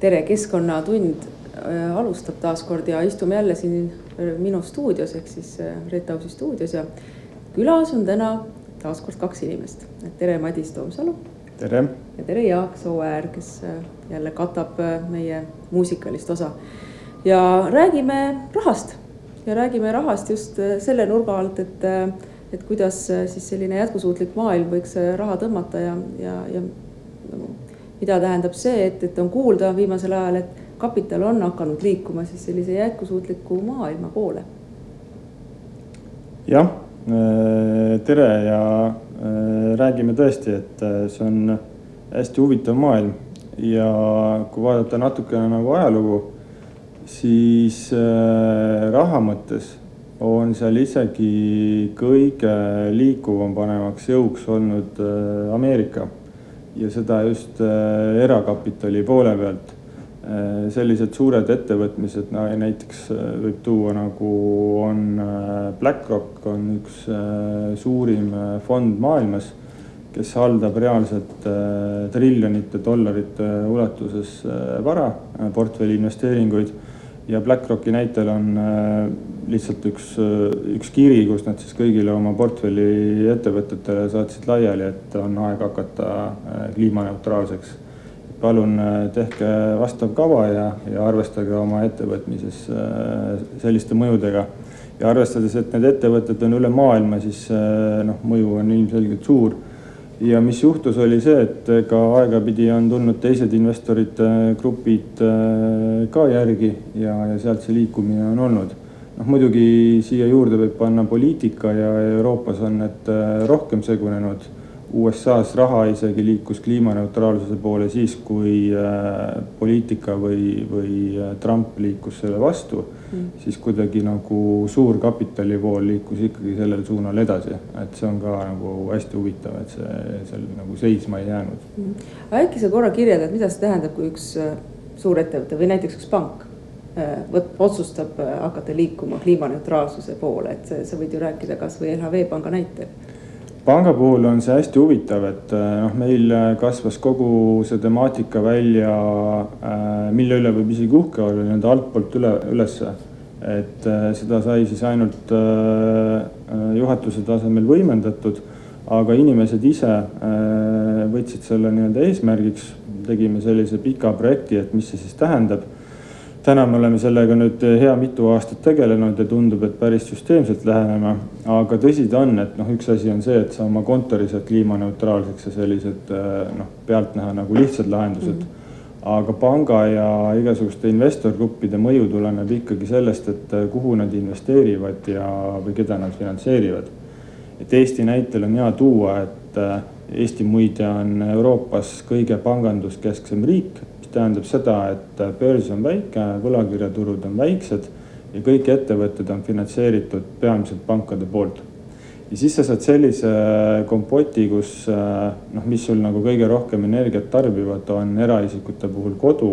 tere, Keskkonnatund äh, alustab taas kord ja istume jälle siin äh, minu stuudios ehk siis äh, Reet Ausi stuudios ja külas on täna taas kord kaks inimest. tere, Madis Toomsalu. tere. ja tere, Jaak Sooäär, kes jälle katab meie muusikalist osa. ja räägime rahast ja räägime rahast just selle nurga alt, et, et kuidas siis selline jätkusuutlik maailm võiks raha tõmmata ja, ja, ja mida tähendab see, et, et on kuulda viimasel ajal, et kapital on hakanud liikuma siis sellise jätkusuutliku maailma poole. jah, äh, tere ja äh, räägime tõesti, et äh, see on hästi huvitav maailm ja kui vaadata natukene nagu ajalugu, siis raha mõttes on seal isegi kõige liikuvam panemaks jõuks olnud Ameerika ja seda just äh, erakapitali poole pealt. Äh, sellised suured ettevõtmised no, näiteks äh, võib tuua nagu on BlackRock on üks suurim fond maailmas, kes haldab reaalselt triljonite dollarite ulatuses vara, portfelli investeeringuid ja BlackRocki näitel on lihtsalt üks, üks kiri, kus nad siis kõigile oma portfelli ettevõtetele saatsid laiali, et on aeg hakata äh, kliimaneutraalseks. palun äh, tehke vastav kava ja, ja arvestage oma ettevõtmises äh, selliste mõjudega. ja arvestades, et need ettevõtted on üle maailma, siis noh, mõju on ilmselgelt suur ja mis juhtus, oli see, et ega aegapidi on tulnud teised investorite grupid ka järgi ja, ja sealt see liikumine on olnud noh, muidugi siia juurde võib panna poliitika ja Euroopas on need äh, rohkem segunenud. USA-s raha isegi liikus kliimaneutraalsuse poole siis, kui äh, poliitika või, või äh, Trump liikus selle vastu. Mm., siis kuidagi nagu suur kapitalivool liikus ikkagi sellel suunal edasi, et see on ka nagu hästi huvitav, et see seal nagu seisma ei jäänud. Mm.. äkki sa korra kirjeldad, mida see tähendab, kui üks suurettevõte või näiteks üks pank võt-, otsustab äh, hakata liikuma kliimaneutraalsuse poole, et sa võid ju rääkida kasvõi LHV panga näitel. panga puhul on see hästi huvitav, et äh, noh, meil kasvas kogu see temaatika välja, mille üle võib isegi uhke olla nii-öelda altpoolt üle, ülesse. et seda sai siis ainult juhatuse tasemel võimendatud, aga inimesed ise võtsid selle nii-öelda eesmärgiks, tegime sellise pika projekti, et mis see siis tähendab täna me oleme sellega nüüd hea mitu aastat tegelenud ja tundub, et päris süsteemselt läheneme. aga tõsi ta on, et noh, üks asi on see, et sa oma kontori saad kliimaneutraalseks ja sellised noh, pealtnäha nagu lihtsad lahendused mm. -hmm. aga panga ja igasuguste investorgruppide mõju tuleneb ikkagi sellest, et kuhu nad investeerivad ja, või keda nad finantseerivad. et Eesti näitel on hea tuua, et Eesti muide on Euroopas kõige panganduskesksem riik tähendab seda, et börs on väike, võlakirjaturud on väiksed ja kõik ettevõtted on finantseeritud peamiselt pankade poolt. ja siis sa saad sellise kompoti, kus noh, mis sul nagu kõige rohkem energiat tarbivad, on eraisikute puhul kodu,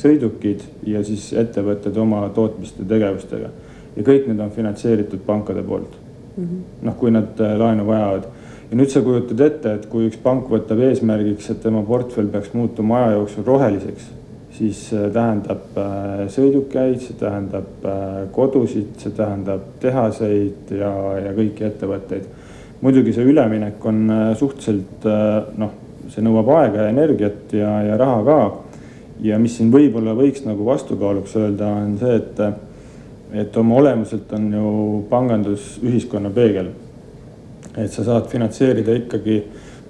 sõidukid ja siis ettevõtted oma tootmiste tegevustega. ja kõik need on finantseeritud pankade poolt mm -hmm.. noh, kui nad laenu vajavad ja nüüd sa kujutad ette, et kui üks pank võtab eesmärgiks, et tema portfell peaks muutuma aja jooksul roheliseks, siis tähendab äh, sõidukeid, see tähendab äh, kodusid, see tähendab tehaseid ja, ja kõiki ettevõtteid. muidugi see üleminek on äh, suhteliselt noh, see nõuab aega ja energiat ja, ja raha ka. ja mis siin võib-olla võiks nagu vastukaaluks öelda, on see, et, et oma olemuselt on ju pangandus ühiskonna peegel et sa saad finantseerida ikkagi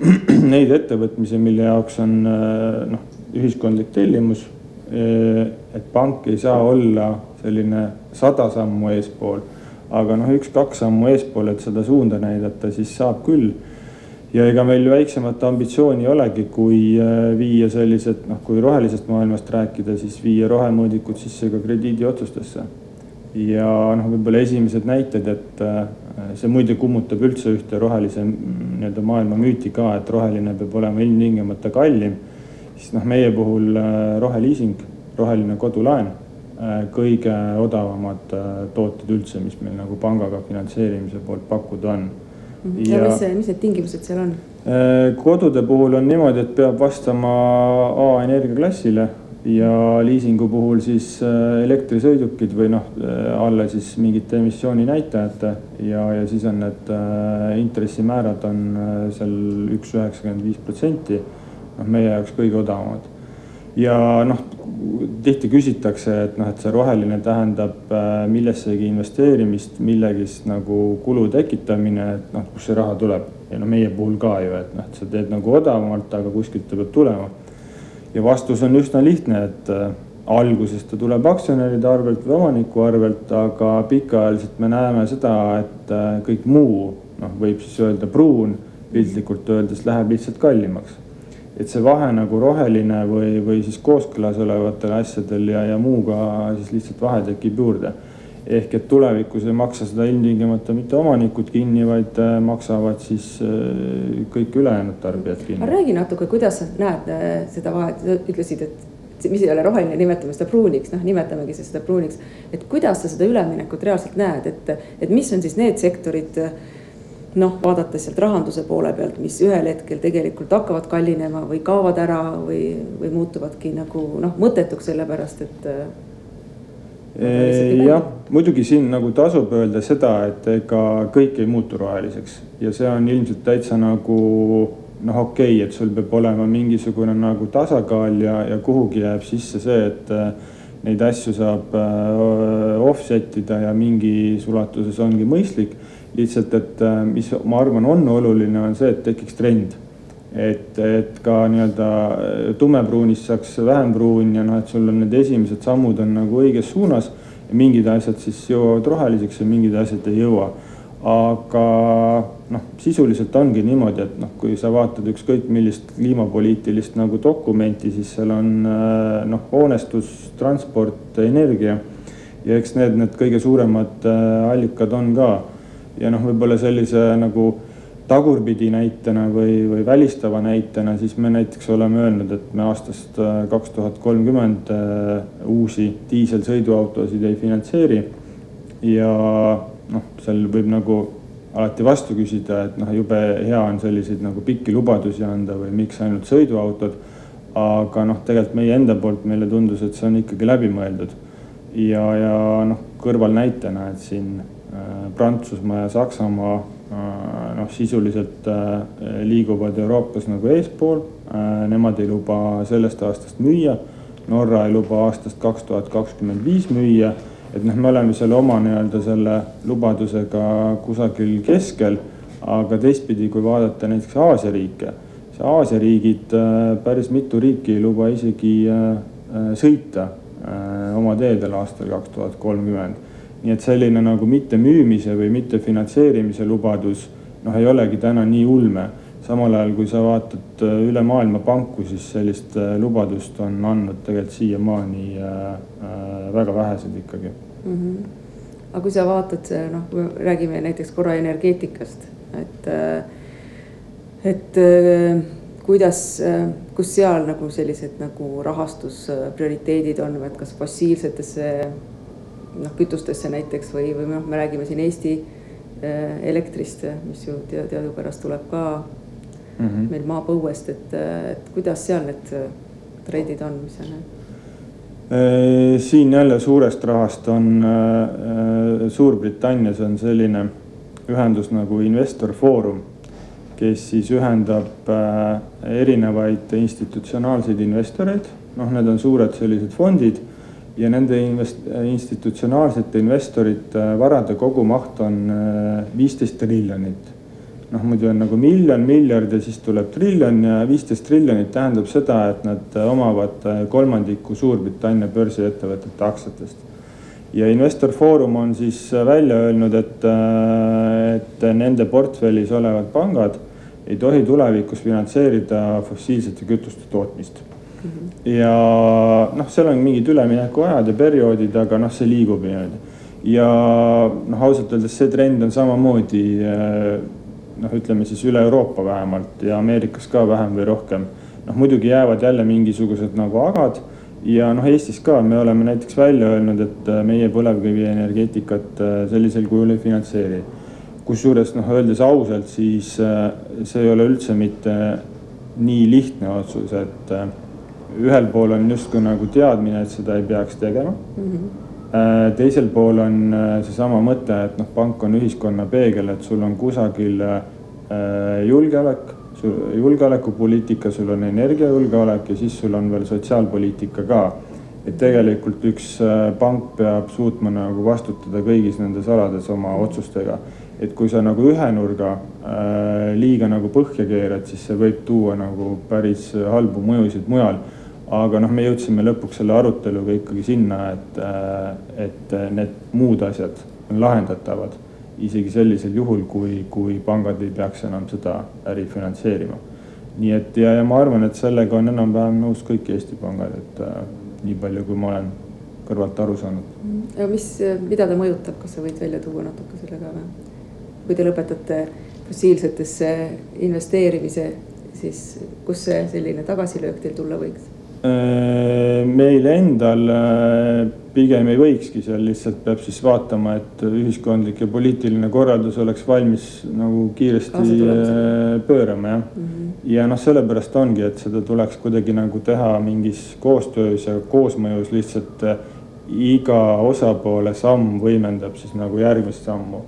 neid ettevõtmisi, mille jaoks on äh, noh, ühiskondlik tellimus. Äh, et pank ei saa olla selline sada sammu eespool, aga noh, üks-kaks sammu eespool, et seda suunda näidata, siis saab küll. ja ega meil väiksemat ambitsiooni ei olegi, kui äh, viia sellised noh, kui rohelisest maailmast rääkida, siis viia rohemõõdikud sisse ka krediidiotsustesse ja noh, võib-olla esimesed näited, et see muide kummutab üldse ühte rohelise mm, nii-öelda maailma müüti ka, et roheline peab olema ilmtingimata kallim. siis noh, meie puhul äh, roheliising, roheline kodulaen, äh, kõige odavamad tooted üldse, mis meil nagu pangaga finantseerimise poolt pakkuda on. Mhm. ja, ja mis mis need tingimused seal on? kodude puhul on niimoodi, et peab vastama A energiaklassile ja liisingu puhul siis elektrisõidukid või noh, alla siis mingite emissiooninäitajate ja, ja siis on need intressimäärad on seal üks üheksakümmend viis protsenti. noh, meie jaoks kõige odavamad ja noh, tihti küsitakse, et noh, et see roheline tähendab äh, millessegi investeerimist, millegist nagu kulu tekitamine, et noh, kust see raha tuleb. ja no meie puhul ka ju, et noh, et sa teed nagu odavamalt, aga kuskilt ta peab tulema. Ja vastus on üsna lihtne, et äh, alguses ta tuleb aktsionäride arvelt või omaniku arvelt, aga pikaajaliselt me näeme seda, et äh, kõik muu, noh, võib siis öelda pruun, piltlikult öeldes läheb lihtsalt kallimaks et see vahe nagu roheline või, või siis kooskõlas olevatel asjadel ja, ja muuga siis lihtsalt vahe tekib juurde. Ehk et tulevikus ei maksa seda ilmtingimata mitte omanikud kinni, vaid äh, maksavad siis äh, kõik ülejäänud tarbijad kinni. räägi natuke, kuidas sa näed äh, seda vahet, ütlesid, et mis ei ole roheline, nimetame seda pruuniks, noh, nimetamegi siis seda pruuniks. et kuidas sa seda üleminekut reaalselt näed, et, et mis on siis need sektorid noh, vaadates sealt rahanduse poole pealt, mis ühel hetkel tegelikult hakkavad kallinema või kaovad ära või, või muutuvadki nagu noh, mõttetuks, sellepärast et. Äh, jah, muidugi siin nagu tasub öelda seda, et ega kõik ei muutu roheliseks. Ja see on ilmselt täitsa nagu noh, okei okay,, et sul peab olema mingisugune nagu tasakaal ja, ja kuhugi jääb sisse see, et äh, neid asju saab äh, offset ida ja mingis ulatuses ongi mõistlik. Lihtsalt, et mis ma arvan, on oluline, on see, et tekiks trend. Et, et ka nii-öelda äh, tumepruunist saaks vähem pruun ja noh, et sul on need esimesed sammud on nagu õiges suunas. ja mingid asjad siis jõuavad roheliseks ja mingid asjad ei jõua. aga noh, sisuliselt ongi niimoodi, et noh, kui sa vaatad ükskõik millist kliimapoliitilist nagu dokumenti, siis seal on äh, noh, hoonestus, transport, energia ja eks need, need kõige suuremad allikad on ka ja noh, võib-olla sellise nagu tagurpidi näitena või, või välistava näitena, siis me näiteks oleme öelnud, et me aastast äh, kaks tuhat kolmkümmend äh, uusi diiselsõiduautosid ei finantseeri. ja noh, seal võib nagu alati vastu küsida, et noh, jube hea on selliseid nagu pikki lubadusi anda või miks ainult sõiduautod. aga noh, tegelikult meie enda poolt meile tundus, et see on ikkagi läbimõeldud. ja, ja noh, kõrvalnäitena, et siin Äh, Prantsusmaa ja Saksamaa noh, sisuliselt äh, liiguvad Euroopas nagu eespool. Nemad ei luba sellest aastast müüa. Norra ei luba aastast kaks tuhat kakskümmend viis müüa. et noh, me oleme seal oma nii-öelda selle lubadusega kusagil keskel. aga teistpidi, kui vaadata näiteks Aasia riike, siis Aasia riigid, päris mitu riiki ei luba isegi sõita oma teedel aastal kaks tuhat kolmkümmend nii et selline nagu mittemüümise või mittefinantseerimise lubadus noh, ei olegi täna nii ulme. samal ajal, kui sa vaatad äh, üle maailma panku, siis sellist äh, lubadust on andnud tegelikult siiamaani äh, väga vähesed ikkagi mm. -hmm. aga kui sa vaatad, noh, räägime näiteks korra energeetikast, et, et kuidas, kus seal nagu sellised nagu rahastusprioriteedid on, et kas fossiilsetesse noh, kütustesse näiteks või, või noh, me räägime siin Eesti äh, elektrist, mis ju tea, teadupärast tuleb ka mm -hmm. meil maapõuest, et, et kuidas seal need trendid on, mis näed? Äh, siin jälle suurest rahast on äh, Suurbritannias on selline ühendus nagu Investor Forum, kes siis ühendab erinevaid institutsionaalseid investoreid, noh, need on suured sellised fondid ja nende invest-, institutsionaalsete investorite varade kogumaht on äh, viisteist triljonit. noh, muidu on nagu miljon, miljard ja siis tuleb triljon ja viisteist triljonit tähendab seda, et nad omavad äh, kolmandiku Suurbritannia börsiettevõtete aktsiatest. ja Investor Forum on siis välja öelnud, et, äh, et nende portfellis olevad pangad ei tohi tulevikus finantseerida fossiilsete kütuste tootmist ja noh, seal on mingid üleminekuajad ja perioodid, aga noh, see liigub niimoodi. ja noh, ausalt öeldes see trend on samamoodi eh, noh, ütleme siis üle Euroopa vähemalt ja Ameerikas ka vähem või rohkem. noh, muidugi jäävad jälle mingisugused nagu agad ja noh, Eestis ka me oleme näiteks välja öelnud, et eh, meie põlevkivienergeetikat eh, sellisel kujul ei finantseeri. kusjuures noh, öeldes ausalt, siis see ei ole üldse mitte nii lihtne otsus, et ühel pool on justkui nagu teadmine, et seda ei peaks tegema mm. -hmm. teisel pool on seesama mõte, et noh, pank on ühiskonna peegel, et sul on kusagil julgeolek, julgeolekupoliitika, sul on energiajulgeolek ja siis sul on veel sotsiaalpoliitika ka et tegelikult üks pank peab suutma nagu vastutada kõigis nendes alades oma otsustega et kui sa nagu ühe nurga äh, liiga nagu põhja keerad, siis see võib tuua nagu päris halbu mõjusid mujal. Aga noh, me jõudsime lõpuks selle aruteluga ikkagi sinna, et, äh, et need muud asjad on lahendatavad isegi sellisel juhul, kui, kui pangad ei peaks enam seda äri finantseerima. nii et ja, ja ma arvan, et sellega on enam-vähem nõus kõik Eesti pangad, et äh, nii palju, kui ma olen kõrvalt aru saanud. aga mis, mida ta mõjutab, kas sa võid välja tuua natuke selle ka või? kui te lõpetate fossiilsetesse investeerimise, siis kus see selline tagasilöök teil tulla võiks? Äh, meil endal äh, pigem ei võikski, seal lihtsalt peab siis vaatama, et ühiskondlik ja poliitiline korraldus oleks valmis nagu kiiresti äh, pöörama jah mm. -hmm. ja noh, sellepärast ongi, et seda tuleks kuidagi nagu teha mingis koostöös ja koosmõjus lihtsalt iga osapoole samm võimendab siis nagu järgmist sammu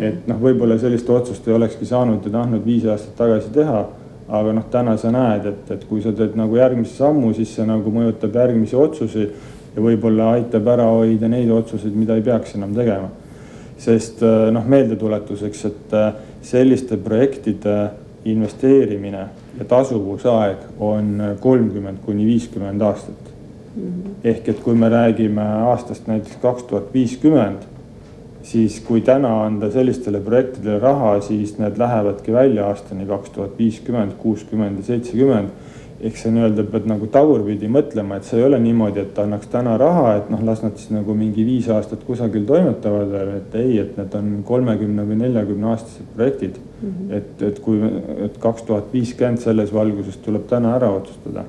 et noh, võib-olla sellist otsust ei olekski saanud ja tahtnud viis aastat tagasi teha. Aga noh, täna sa näed, et, et kui sa teed nagu järgmise sammu, siis see nagu mõjutab järgmisi otsuseid. ja võib-olla aitab ära hoida neid otsuseid, mida ei peaks enam tegema. sest äh, noh, meeldetuletuseks, et äh, selliste projektide investeerimine ja tasuvusaeg on kolmkümmend kuni viiskümmend aastat. -hmm. ehk et kui me räägime aastast näiteks kaks tuhat viiskümmend siis kui täna anda sellistele projektidele raha, siis need lähevadki välja aastani kaks tuhat viiskümmend, kuuskümmend ja seitsekümmend. ehk sa nii-öelda pead nagu tagurpidi mõtlema, et see ei ole niimoodi, et annaks täna raha, et noh, las nad siis nagu mingi viis aastat kusagil toimetavad, et ei, et need on kolmekümne või neljakümne aastased projektid mm. -hmm. et, et kui, et kaks tuhat viiskümmend selles valguses tuleb täna ära otsustada.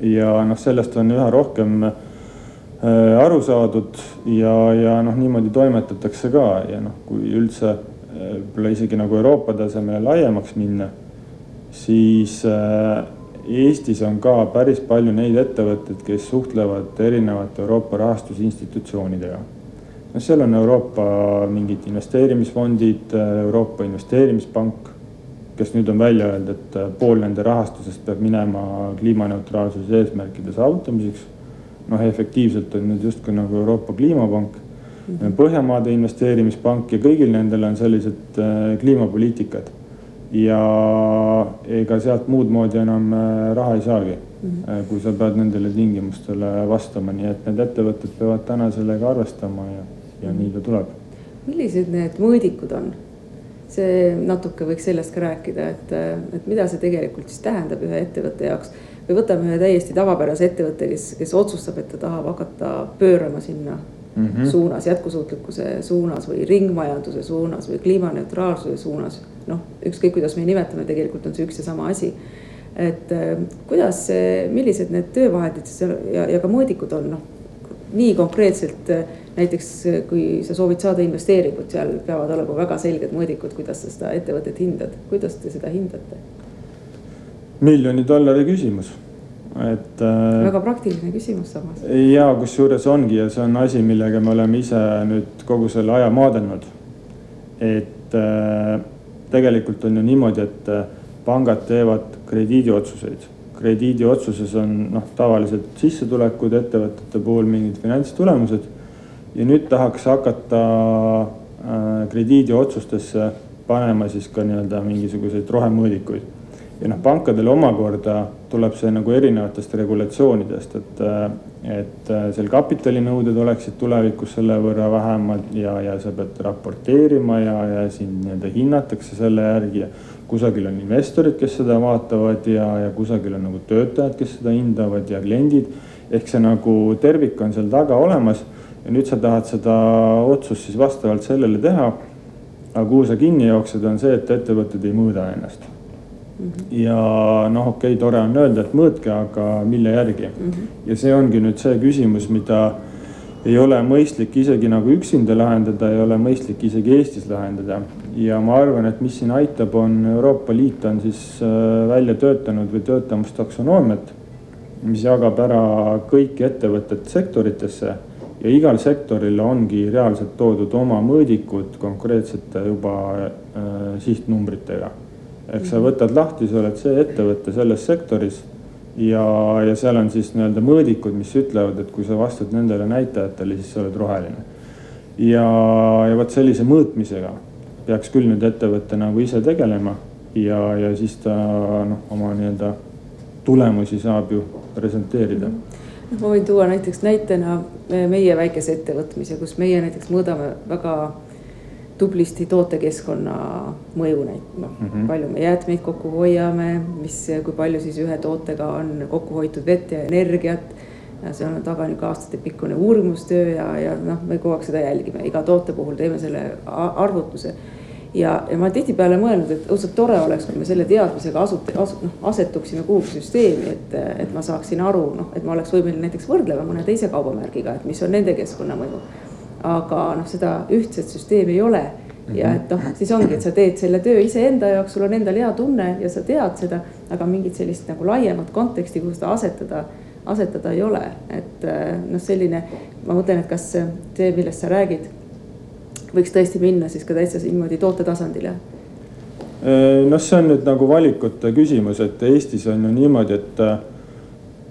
ja noh, sellest on üha rohkem Äh, aru saadud ja, ja noh, niimoodi toimetatakse ka ja noh, kui üldse äh, võib-olla isegi nagu Euroopa tasemele laiemaks minna, siis äh, Eestis on ka päris palju neid ettevõtteid, kes suhtlevad erinevate Euroopa rahastusinstitutsioonidega. no seal on Euroopa mingid investeerimisfondid, Euroopa Investeerimispank, kes nüüd on välja öelnud, et pool nende rahastusest peab minema kliimaneutraalsuse eesmärkide saavutamiseks noh, efektiivselt on nüüd justkui nagu Euroopa Kliimapank mm, -hmm. Põhjamaade Investeerimispank ja kõigil nendel on sellised äh, kliimapoliitikad. ja ega sealt muud moodi enam äh, raha ei saagi mm, -hmm. kui sa pead nendele tingimustele vastama, nii et need ettevõtted peavad täna sellega arvestama ja, ja nii ta tuleb. millised need mõõdikud on? see natuke võiks sellest ka rääkida, et, et mida see tegelikult siis tähendab ühe ettevõtte jaoks või võtame ühe täiesti tavapärase ettevõtte, kes, kes otsustab, et ta tahab hakata pöörama sinna mm -hmm. suunas, jätkusuutlikkuse suunas või ringmajanduse suunas või kliimaneutraalsuse suunas. noh, ükskõik kuidas me nimetame, tegelikult on see üks ja sama asi. et äh, kuidas millised need töövahendid siis ja, ja ka mõõdikud on, noh nii konkreetselt äh, näiteks kui sa soovid saada investeeringut, seal peavad olema väga selged mõõdikud, kuidas sa seda ettevõtet hindad, kuidas te seda hindate? Miljoni dollari küsimus, et. Äh, väga praktiline küsimus samas. ja kusjuures ongi ja see on asi, millega me oleme ise nüüd kogu selle aja maadelnud. et äh, tegelikult on ju niimoodi, et äh, pangad teevad krediidiotsuseid. krediidiotsuses on noh, tavaliselt sissetulekud ettevõtete puhul mingid finantstulemused. ja nüüd tahaks hakata krediidiotsustesse panema siis ka nii-öelda mingisuguseid rohemõõdikuid ja noh, pankadel omakorda tuleb see nagu erinevatest regulatsioonidest, et, et seal kapitalinõuded oleksid tulevikus selle võrra vähemad ja, ja sa pead raporteerima ja, ja sind nii-öelda hinnatakse selle järgi ja kusagil on investorid, kes seda vaatavad ja, ja kusagil on nagu töötajad, kes seda hindavad ja kliendid. ehk see nagu tervik on seal taga olemas ja nüüd sa tahad seda otsust siis vastavalt sellele teha. aga kuhu sa kinni jooksed, on see, et ettevõtted ei mõõda ennast Mm -hmm. ja noh, okei okay,, tore on öelda, et mõõtke, aga mille järgi mm. -hmm. ja see ongi nüüd see küsimus, mida ei ole mõistlik isegi nagu üksinda lahendada, ei ole mõistlik isegi Eestis lahendada. ja ma arvan, et mis siin aitab, on Euroopa Liit on siis äh, välja töötanud või töötamas taksonoomiat. mis jagab ära kõik ettevõtted sektoritesse ja igal sektoril ongi reaalselt toodud oma mõõdikud konkreetsete juba äh, sihtnumbritega. Ehk sa võtad lahti, sa oled see ettevõte selles sektoris ja, ja seal on siis nii-öelda mõõdikud, mis ütlevad, et kui sa vastad nendele näitajatele, siis sa oled roheline. ja, ja vot sellise mõõtmisega peaks küll nüüd ettevõte nagu ise tegelema ja, ja siis ta noh, oma nii-öelda tulemusi saab ju presenteerida ma võin tuua näiteks näitena meie väikese ettevõtmise, kus meie näiteks mõõdame väga tublisti tootekeskkonna mõju näit-, noh mm -hmm. palju me jäätmeid kokku hoiame, mis, kui palju siis ühe tootega on kokku hoitud vett ja energiat. ja seal on taga nihuke aastatepikkune uurimustöö ja, ja noh, me kogu aeg seda jälgime, iga toote puhul teeme selle arvutuse ja, ja ma tihtipeale mõelnud, et õudselt tore oleks, kui me selle teadmisega asut-, asu-, noh asetuksime kuhugi süsteemi, et, et ma saaksin aru, noh, et ma oleks võimeline näiteks võrdlema mõne teise kaubamärgiga, et mis on nende keskkonnamõju. Aga noh, seda ühtset süsteemi ei ole. Ja et noh, siis ongi, et sa teed selle töö iseenda jaoks, sul on endal hea tunne ja sa tead seda, aga mingit sellist nagu laiemat konteksti, kuhu seda asetada, asetada ei ole, et noh, selline, ma mõtlen, et kas see, millest sa räägid võiks tõesti minna siis ka täitsa niimoodi toote tasandile? noh, see on nüüd nagu valikute küsimus, et Eestis on ju niimoodi, et,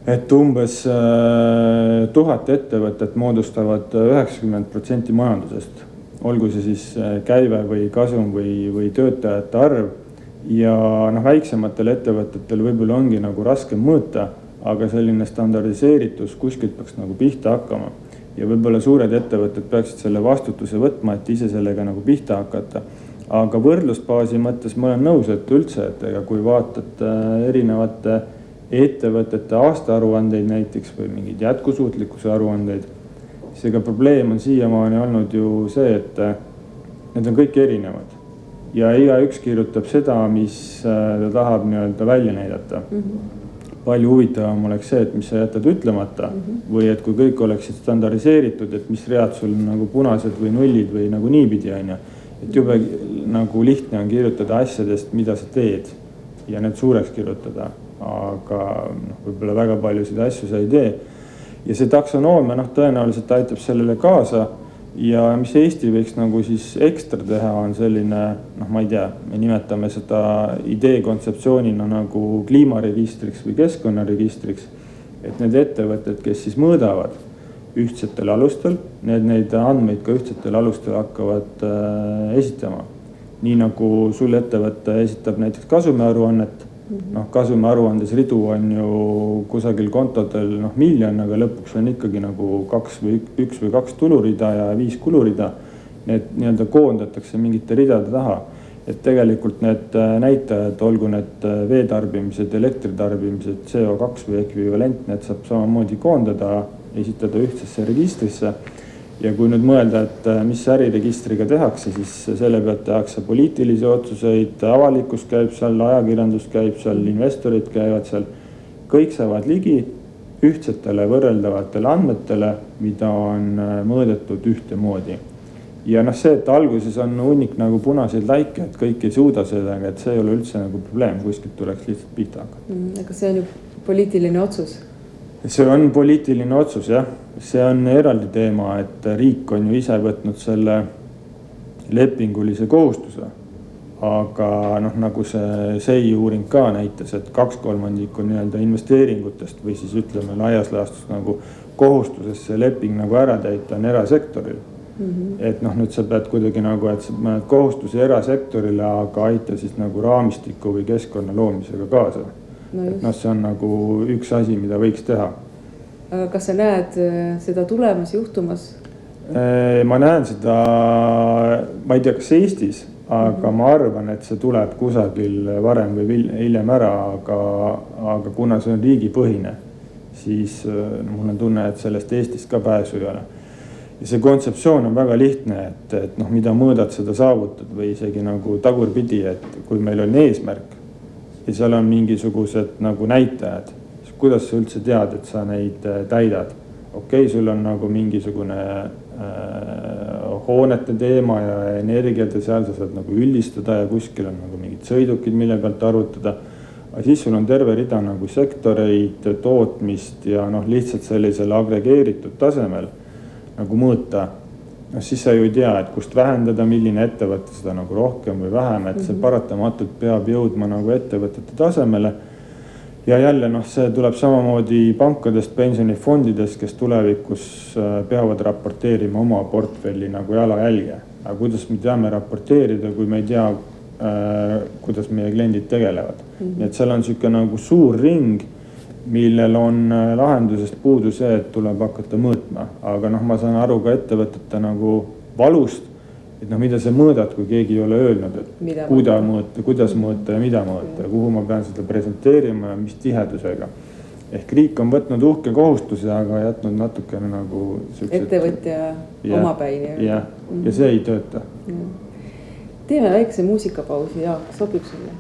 et umbes äh, tuhat ettevõtet moodustavad üheksakümmend protsenti majandusest. olgu see siis äh, käive või kasum või, või töötajate arv. ja noh, väiksematel ettevõtetel võib-olla ongi nagu raskem mõõta, aga selline standardiseeritus kuskilt peaks nagu pihta hakkama ja võib-olla suured ettevõtted peaksid selle vastutuse võtma, et ise sellega nagu pihta hakata. aga võrdlusbaasi mõttes ma olen nõus, et üldse, et ega kui vaatad äh, erinevate ettevõtete aastaaruandeid näiteks või mingeid jätkusuutlikkuse aruandeid, siis ega probleem on siiamaani olnud ju see, et äh, need on kõik erinevad ja igaüks kirjutab seda, mis äh, ta tahab nii-öelda välja näidata mm. -hmm palju huvitavam oleks see, et mis sa jätad ütlemata mm -hmm. või et kui kõik oleksid standardiseeritud, et mis read sul nagu punased või nullid või nagu niipidi on ju. et jube nagu lihtne on kirjutada asjadest, mida sa teed ja need suureks kirjutada, aga noh, võib-olla väga paljusid asju sa ei tee. ja see taksonoomia noh, tõenäoliselt aitab sellele kaasa ja mis Eesti võiks nagu siis ekstra teha, on selline noh, ma ei tea, me nimetame seda idee kontseptsioonina nagu kliimaregistriks või keskkonnaregistriks. et need ettevõtted, kes siis mõõdavad ühtsetel alustel, need neid andmeid ka ühtsetel alustel hakkavad äh, esitama. nii nagu sul ettevõte esitab näiteks kasumiaruannet noh, kasumiaruandes ridu on ju kusagil kontodel noh, miljon, aga lõpuks on ikkagi nagu kaks või üks või kaks tulurida ja viis kulurida. Need nii-öelda koondatakse mingite ridade taha. et tegelikult need äh, näitajad, olgu need äh, veetarbimised, elektritarbimised, CO2 või ekvivalent, need saab samamoodi koondada, esitada ühtsesse registrisse ja kui nüüd mõelda, et äh, mis äriregistriga tehakse, siis selle pealt tehakse poliitilisi otsuseid, avalikkus käib seal, ajakirjandus käib seal, investorid käivad seal. kõik saavad ligi ühtsetele võrreldavatele andmetele, mida on äh, mõõdetud ühtemoodi. ja noh, see, et alguses on hunnik nagu punaseid laike, et kõik ei suuda sellega, et see ei ole üldse nagu probleem, kuskilt tuleks lihtsalt pihta hakata mm,. aga see on ju poliitiline otsus see on poliitiline otsus jah, see on eraldi teema, et riik on ju ise võtnud selle lepingulise kohustuse. aga noh, nagu see SEI uuring ka näitas, et kaks kolmandikku nii-öelda investeeringutest või siis ütleme laias laastus nagu kohustusest see leping nagu ära täita on erasektoril Mm -hmm. et noh, nüüd sa pead kuidagi nagu, et sa paned kohustusi erasektorile, aga aita siis nagu raamistiku või keskkonna loomisega kaasa no. et noh, see on nagu üks asi, mida võiks teha. kas sa näed äh, seda tulemas, juhtumas? Äh, ma näen seda, ma ei tea, kas Eestis, aga mm -hmm. ma arvan, et see tuleb kusagil varem või hiljem ära, aga, aga kuna see on riigipõhine, siis äh, mul on tunne, et sellest Eestis ka pääsu ei ole ja see kontseptsioon on väga lihtne, et, et noh, mida mõõdad, seda saavutad või isegi nagu tagurpidi, et kui meil on eesmärk, ja seal on mingisugused nagu näitajad, kuidas sa üldse tead, et sa neid äh, täidad? okei okay,, sul on nagu mingisugune äh, hoonete teema ja energiat ja seal sa saad nagu üldistada ja kuskil on nagu mingid sõidukid, mille pealt arvutada. aga siis sul on terve rida nagu sektoreid, tootmist ja noh, lihtsalt sellisel agregeeritud tasemel nagu mõõta. Noh, siis sa ju ei tea, et kust vähendada, milline ettevõte seda nagu rohkem või vähem, et see mhm. paratamatult peab jõudma nagu ettevõtete tasemele ja jälle noh, see tuleb samamoodi pankadest, pensionifondidest, kes tulevikus äh, peavad raporteerima oma portfelli nagu jalajälge. aga kuidas me teame raporteerida, kui me ei tea äh,, kuidas meie kliendid tegelevad mm. -hmm. nii et seal on sihuke nagu suur ring, millel on äh, lahendusest puudu see, et tuleb hakata mõõtma, aga noh, ma saan aru ka ettevõtete nagu valust et noh, mida sa mõõdad, kui keegi ei ole öelnud, et mida kuida mõõta, kuidas mõõta ja mida mõõta ja kuhu ma pean seda presenteerima ja mis tihedusega. ehk riik on võtnud uhke kohustuse, aga jätnud natukene nagu. ettevõtja omapäi nii-öelda. jah, ja see ei tööta. teeme väikse muusikapausi, Jaak, sobib sulle?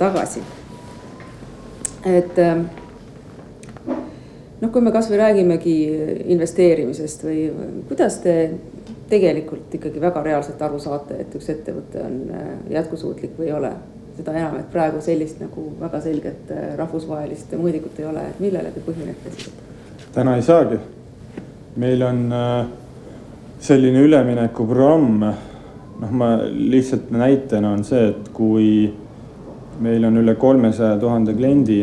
Tagasi. et ähm, noh, kui me kasvõi räägimegi investeerimisest või kuidas te tegelikult ikkagi väga reaalselt aru saate, et üks ettevõte on äh, jätkusuutlik või ei ole. seda enam, et praegu sellist nagu väga selget äh, rahvusvahelist mõõdikut ei ole, et millele te põhinete siis? täna ei saagi. meil on äh, selline üleminekuprogramm noh, ma lihtsalt näitena on see, et kui meil on üle kolmesaja tuhande kliendi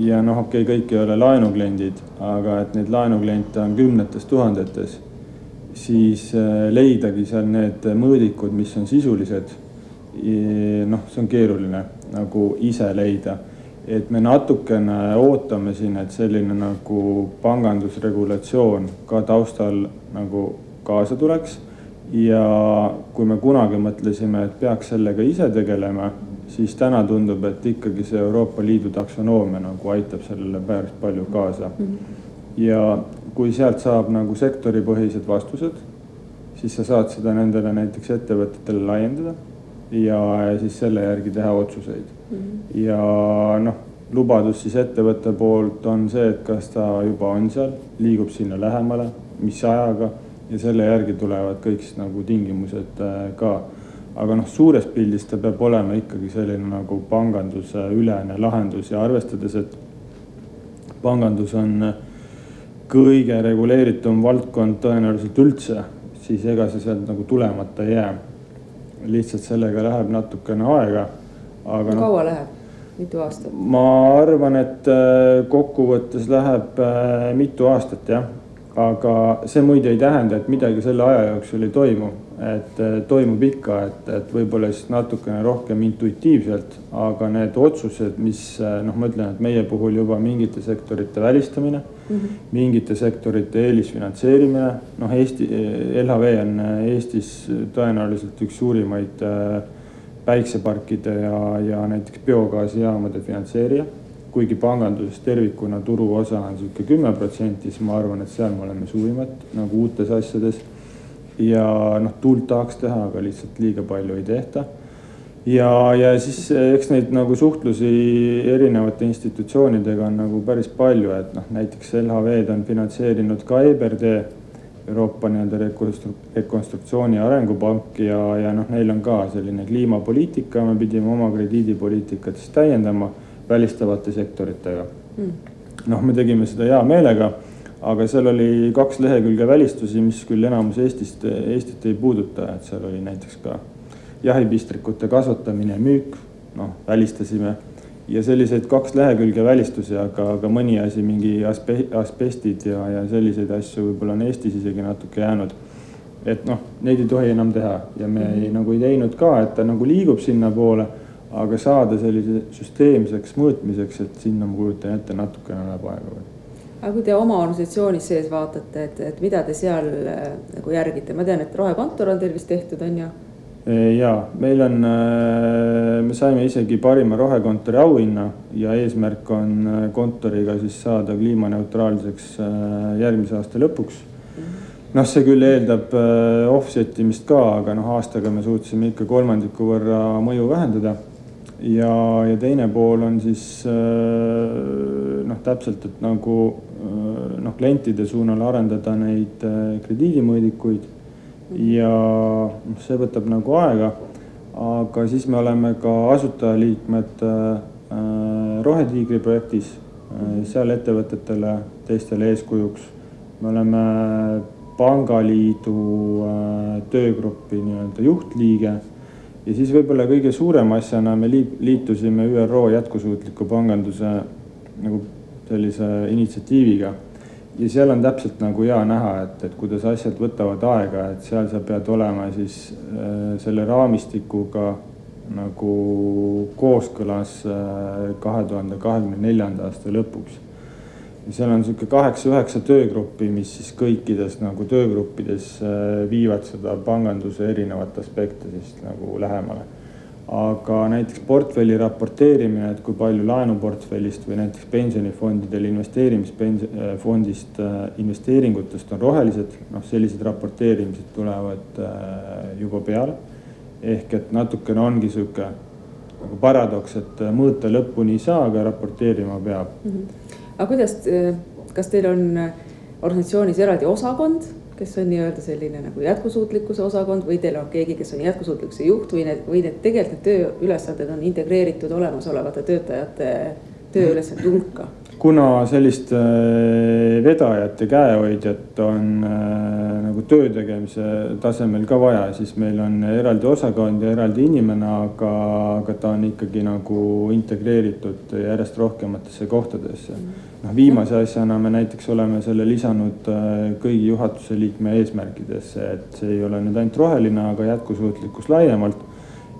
ja noh, okei okay,, kõik ei ole laenukliendid, aga et neid laenukliente on kümnetes tuhandetes. siis leidagi seal need mõõdikud, mis on sisulised. noh, see on keeruline nagu ise leida et me natukene ootame siin, et selline nagu pangandusregulatsioon ka taustal nagu kaasa tuleks. ja kui me kunagi mõtlesime, et peaks sellega ise tegelema, siis täna tundub, et ikkagi see Euroopa Liidu taksonoomia nagu aitab sellele päris palju kaasa mm. -hmm. ja kui sealt saab nagu sektoripõhised vastused, siis sa saad seda nendele näiteks ettevõtetele laiendada ja siis selle järgi teha otsuseid mm. -hmm. ja noh, lubadus siis ettevõtte poolt on see, et kas ta juba on seal, liigub sinna lähemale, mis ajaga ja selle järgi tulevad kõik siis nagu tingimused äh, ka. Aga noh, suures pildis ta peab olema ikkagi selline nagu panganduse ülene lahendus ja arvestades, et pangandus on kõige reguleeritum valdkond tõenäoliselt üldse, siis ega see sealt nagu tulemata ei jää lihtsalt sellega läheb natukene aega, aga noh. kaua läheb? mitu aastat? ma arvan, et äh, kokkuvõttes läheb äh, mitu aastat jah, aga see muide ei tähenda, et midagi selle aja jooksul ei toimu, et äh, toimub ikka, et, et võib-olla siis natukene rohkem intuitiivselt, aga need otsused, mis noh, ma ütlen, et meie puhul juba mingite sektorite välistamine mm, -hmm. mingite sektorite eelisfinantseerimine, noh, Eesti, LHV on Eestis tõenäoliselt üks suurimaid äh, päikseparkide ja, ja näiteks biogaasijaamade finantseerija. kuigi panganduses tervikuna turuosa on sihuke kümme protsenti, siis ma arvan, et seal me oleme suurimad nagu uutes asjades. Ja noh, tuult tahaks teha, aga lihtsalt liiga palju ei tehta. ja, ja siis eks neid nagu suhtlusi erinevate institutsioonidega on nagu päris palju, et noh, näiteks LHV-d on finantseerinud ka EBRD Euroopa nii-öelda rekonstruktsiooni ja arengupank ja, ja noh, neil on ka selline kliimapoliitika, me pidime oma krediidipoliitikat siis täiendama välistavate sektoritega mm.. noh, me tegime seda hea meelega, aga seal oli kaks lehekülge välistusi, mis küll enamus Eestist, Eestit ei puuduta, et seal oli näiteks ka jahipistrikute kasvatamine müük, noh, välistasime. Ja selliseid kaks lehekülge välistusi, aga, aga mõni asi, mingi aspe-, asbestid ja, ja selliseid asju võib-olla on Eestis isegi natuke jäänud. et noh, neid ei tohi enam teha. Ja me ei, nagu ei teinud ka, et ta nagu liigub sinnapoole, aga saada sellise süsteemseks mõõtmiseks, et sinna ma kujutan ette, natukene läheb aega veel aga kui te oma organisatsioonis sees vaatate, et, et mida te seal äh, nagu järgite, ma tean, et rohekontor on teil vist tehtud, on ju ja meil on, äh, me saime isegi parima rohekontori auhinna ja eesmärk on äh, kontoriga siis saada kliimaneutraalseks järgmise aasta lõpuks. noh, see küll eeldab offset imist ka, aga noh, aastaga me suutsime ikka kolmandiku võrra mõju vähendada. ja, ja teine pool on siis noh, täpselt, et nagu noh, klientide suunal arendada neid krediidimõõdikuid ja noh, see võtab nagu aega. aga siis me oleme ka asutajaliikmed äh, Rohetiigri projektis, äh, seal ettevõtetele, teistele eeskujuks. me oleme pangaliidu äh, töögrupi nii-öelda juhtliige ja siis võib-olla kõige suurema asjana me liitusime ÜRO jätkusuutliku panganduse nagu sellise initsiatiiviga ja seal on täpselt nagu hea näha, et, et kuidas asjad võtavad aega, et seal sa pead olema siis äh, selle raamistikuga nagu kooskõlas äh, kahe tuhande kahekümne neljanda aasta lõpuks. ja seal on sihuke kaheksa-üheksa töögruppi, mis siis kõikides nagu töögruppides äh, viivad seda panganduse erinevat aspekte siis nagu lähemale aga näiteks portfelli raporteerimine, et kui palju laenuportfellist või näiteks pensionifondidel investeerimisfondist äh, investeeringutest on rohelised, noh, sellised raporteerimised tulevad äh, juba peale. ehk et natukene ongi sihuke nagu paradoks, et äh, mõõta lõpuni ei saa, aga raporteerima peab mm. -hmm. aga kuidas, kas teil on organisatsioonis eraldi osakond kes on nii-öelda selline nagu jätkusuutlikkuse osakond või teil on keegi, kes on jätkusuutlikkuse juht või need, või need tegelikult need tööülesanded on integreeritud olemasolevate töötajate tööülesande hulka? Kuna sellist äh, vedajat ja käehoidjat on äh, nagu töö tegemise tasemel ka vaja, siis meil on eraldi osakond ja eraldi inimene, aga, aga ta on ikkagi nagu integreeritud järjest rohkematesse kohtadesse. noh, viimase asjana me näiteks oleme selle lisanud äh, kõigi juhatuse liikme eesmärkidesse, et see ei ole nüüd ainult roheline, aga jätkusuutlikkus laiemalt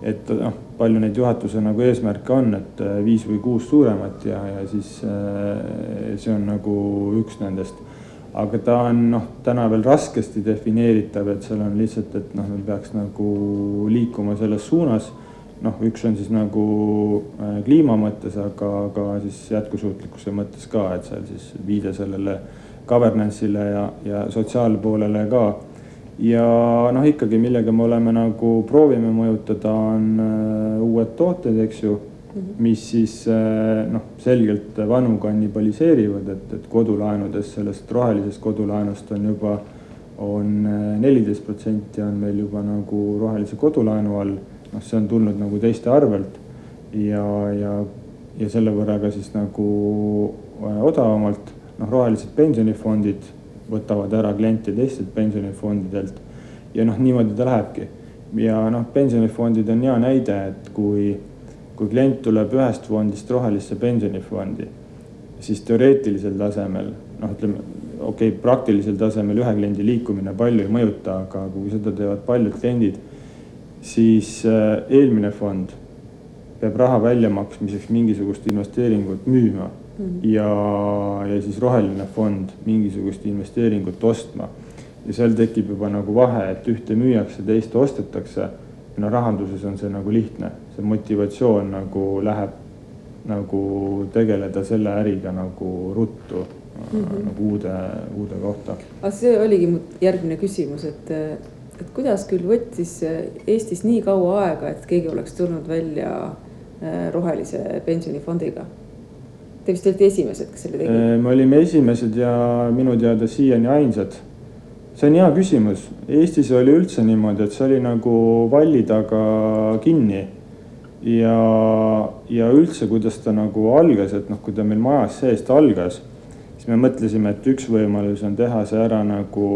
et noh, palju neid juhatuse nagu eesmärke on, et äh, viis või kuus suuremat ja, ja siis äh, see on nagu üks nendest. aga ta on noh, täna veel raskesti defineeritav, et seal on lihtsalt, et noh, me peaks nagu liikuma selles suunas. noh, üks on siis nagu äh, kliima mõttes, aga, aga siis jätkusuutlikkuse mõttes ka, et seal siis viide sellele governance'ile ja, ja sotsiaalpoolele ka ja noh, ikkagi millega me oleme nagu proovime mõjutada, on äh, uued tooted, eks ju mm, -hmm. mis siis äh, noh, selgelt vanu kannibaliseerivad, et, et kodulaenudes sellest rohelisest kodulaenust on juba on äh, neliteist protsenti on meil juba nagu rohelise kodulaenu all. noh, see on tulnud nagu teiste arvelt ja, ja, ja selle võrra ka siis nagu odavamalt. noh, rohelised pensionifondid võtavad ära kliente teistelt pensionifondidelt. ja noh, niimoodi ta lähebki. ja noh, pensionifondid on hea näide, et kui, kui klient tuleb ühest fondist rohelisse pensionifondi, siis teoreetilisel tasemel noh, ütleme okei okay,, praktilisel tasemel ühe kliendi liikumine palju ei mõjuta, aga kui seda teevad paljud kliendid, siis äh, eelmine fond peab raha väljamaksmiseks mingisugust investeeringut müüma mm. ja, ja siis roheline fond mingisugust investeeringut ostma. ja seal tekib juba nagu vahe, et ühte müüakse, teist ostetakse. no rahanduses on see nagu lihtne, see motivatsioon nagu läheb nagu tegeleda selle äriga nagu ruttu mm -hmm. nagu uude, uude kohta. aga see oligi mu järgmine küsimus, et, et kuidas küll võttis Eestis nii kaua aega, et keegi oleks tulnud välja äh, rohelise pensionifondiga Te vist olite esimesed, kes selle tegid? me olime esimesed ja minu teada siiani ainsad. see on hea küsimus, Eestis oli üldse niimoodi, et see oli nagu valli taga kinni. ja, ja üldse, kuidas ta nagu algas, et noh, kui ta meil majas seest algas, siis me mõtlesime, et üks võimalus on teha see ära nagu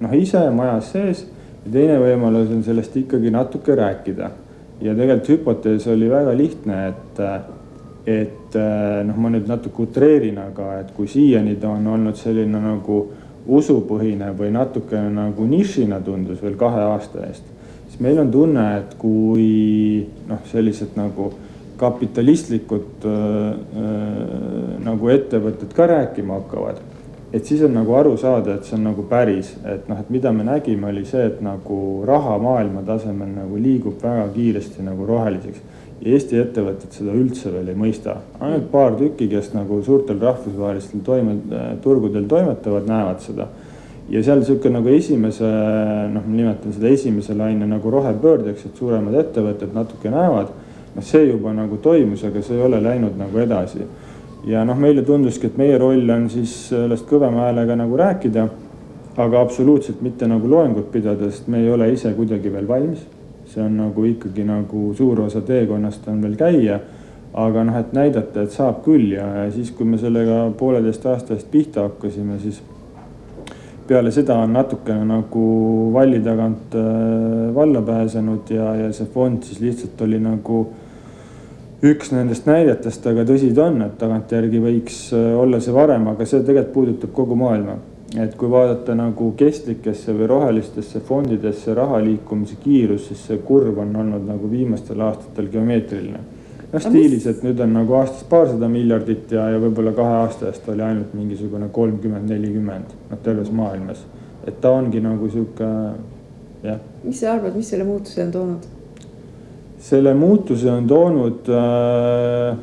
noh, ise majas sees ja teine võimalus on sellest ikkagi natuke rääkida. ja tegelikult hüpotees oli väga lihtne, et et äh, noh, ma nüüd natuke utreerin, aga et kui siiani ta on olnud selline nagu usupõhine või natukene nagu nišina tundus veel kahe aasta eest, siis meil on tunne, et kui noh, sellised nagu kapitalistlikud äh, äh, nagu ettevõtted ka rääkima hakkavad, et siis on nagu aru saada, et see on nagu päris, et noh, et mida me nägime, oli see, et nagu raha maailma tasemel nagu liigub väga kiiresti nagu roheliseks Eesti ettevõtted seda üldse veel ei mõista, ainult paar tükki, kes nagu suurtel rahvusvahelistel toime, turgudel toimetavad, näevad seda. ja seal sihuke nagu esimese, noh, ma nimetan seda esimese laine nagu rohepöördeks, et suuremad ettevõtted natuke näevad. noh, see juba nagu toimus, aga see ei ole läinud nagu edasi. ja noh, meile tunduski, et meie roll on siis sellest kõvema häälega nagu rääkida. aga absoluutselt mitte nagu loengut pidada, sest me ei ole ise kuidagi veel valmis see on nagu ikkagi nagu suur osa teekonnast on veel käia. aga noh, et näidata, et saab küll ja, ja siis, kui me sellega pooleteist aasta eest pihta hakkasime, siis peale seda on natukene nagu valli tagant äh, valla pääsenud ja, ja see fond siis lihtsalt oli nagu üks nendest näidetest, aga tõsi ta on, et tagantjärgi võiks äh, olla see varem, aga see tegelikult puudutab kogu maailma et kui vaadata nagu kestlikesse või rohelistesse fondidesse raha liikumise kiirus, siis see kurv on olnud nagu viimastel aastatel geomeetriline. noh, stiilis, et nüüd on nagu aastas paarsada miljardit ja, ja võib-olla kahe aasta eest oli ainult mingisugune kolmkümmend, nelikümmend, noh terves maailmas. et ta ongi nagu sihuke, jah. mis sa arvad, mis selle muutuse on toonud? selle muutuse on toonud äh,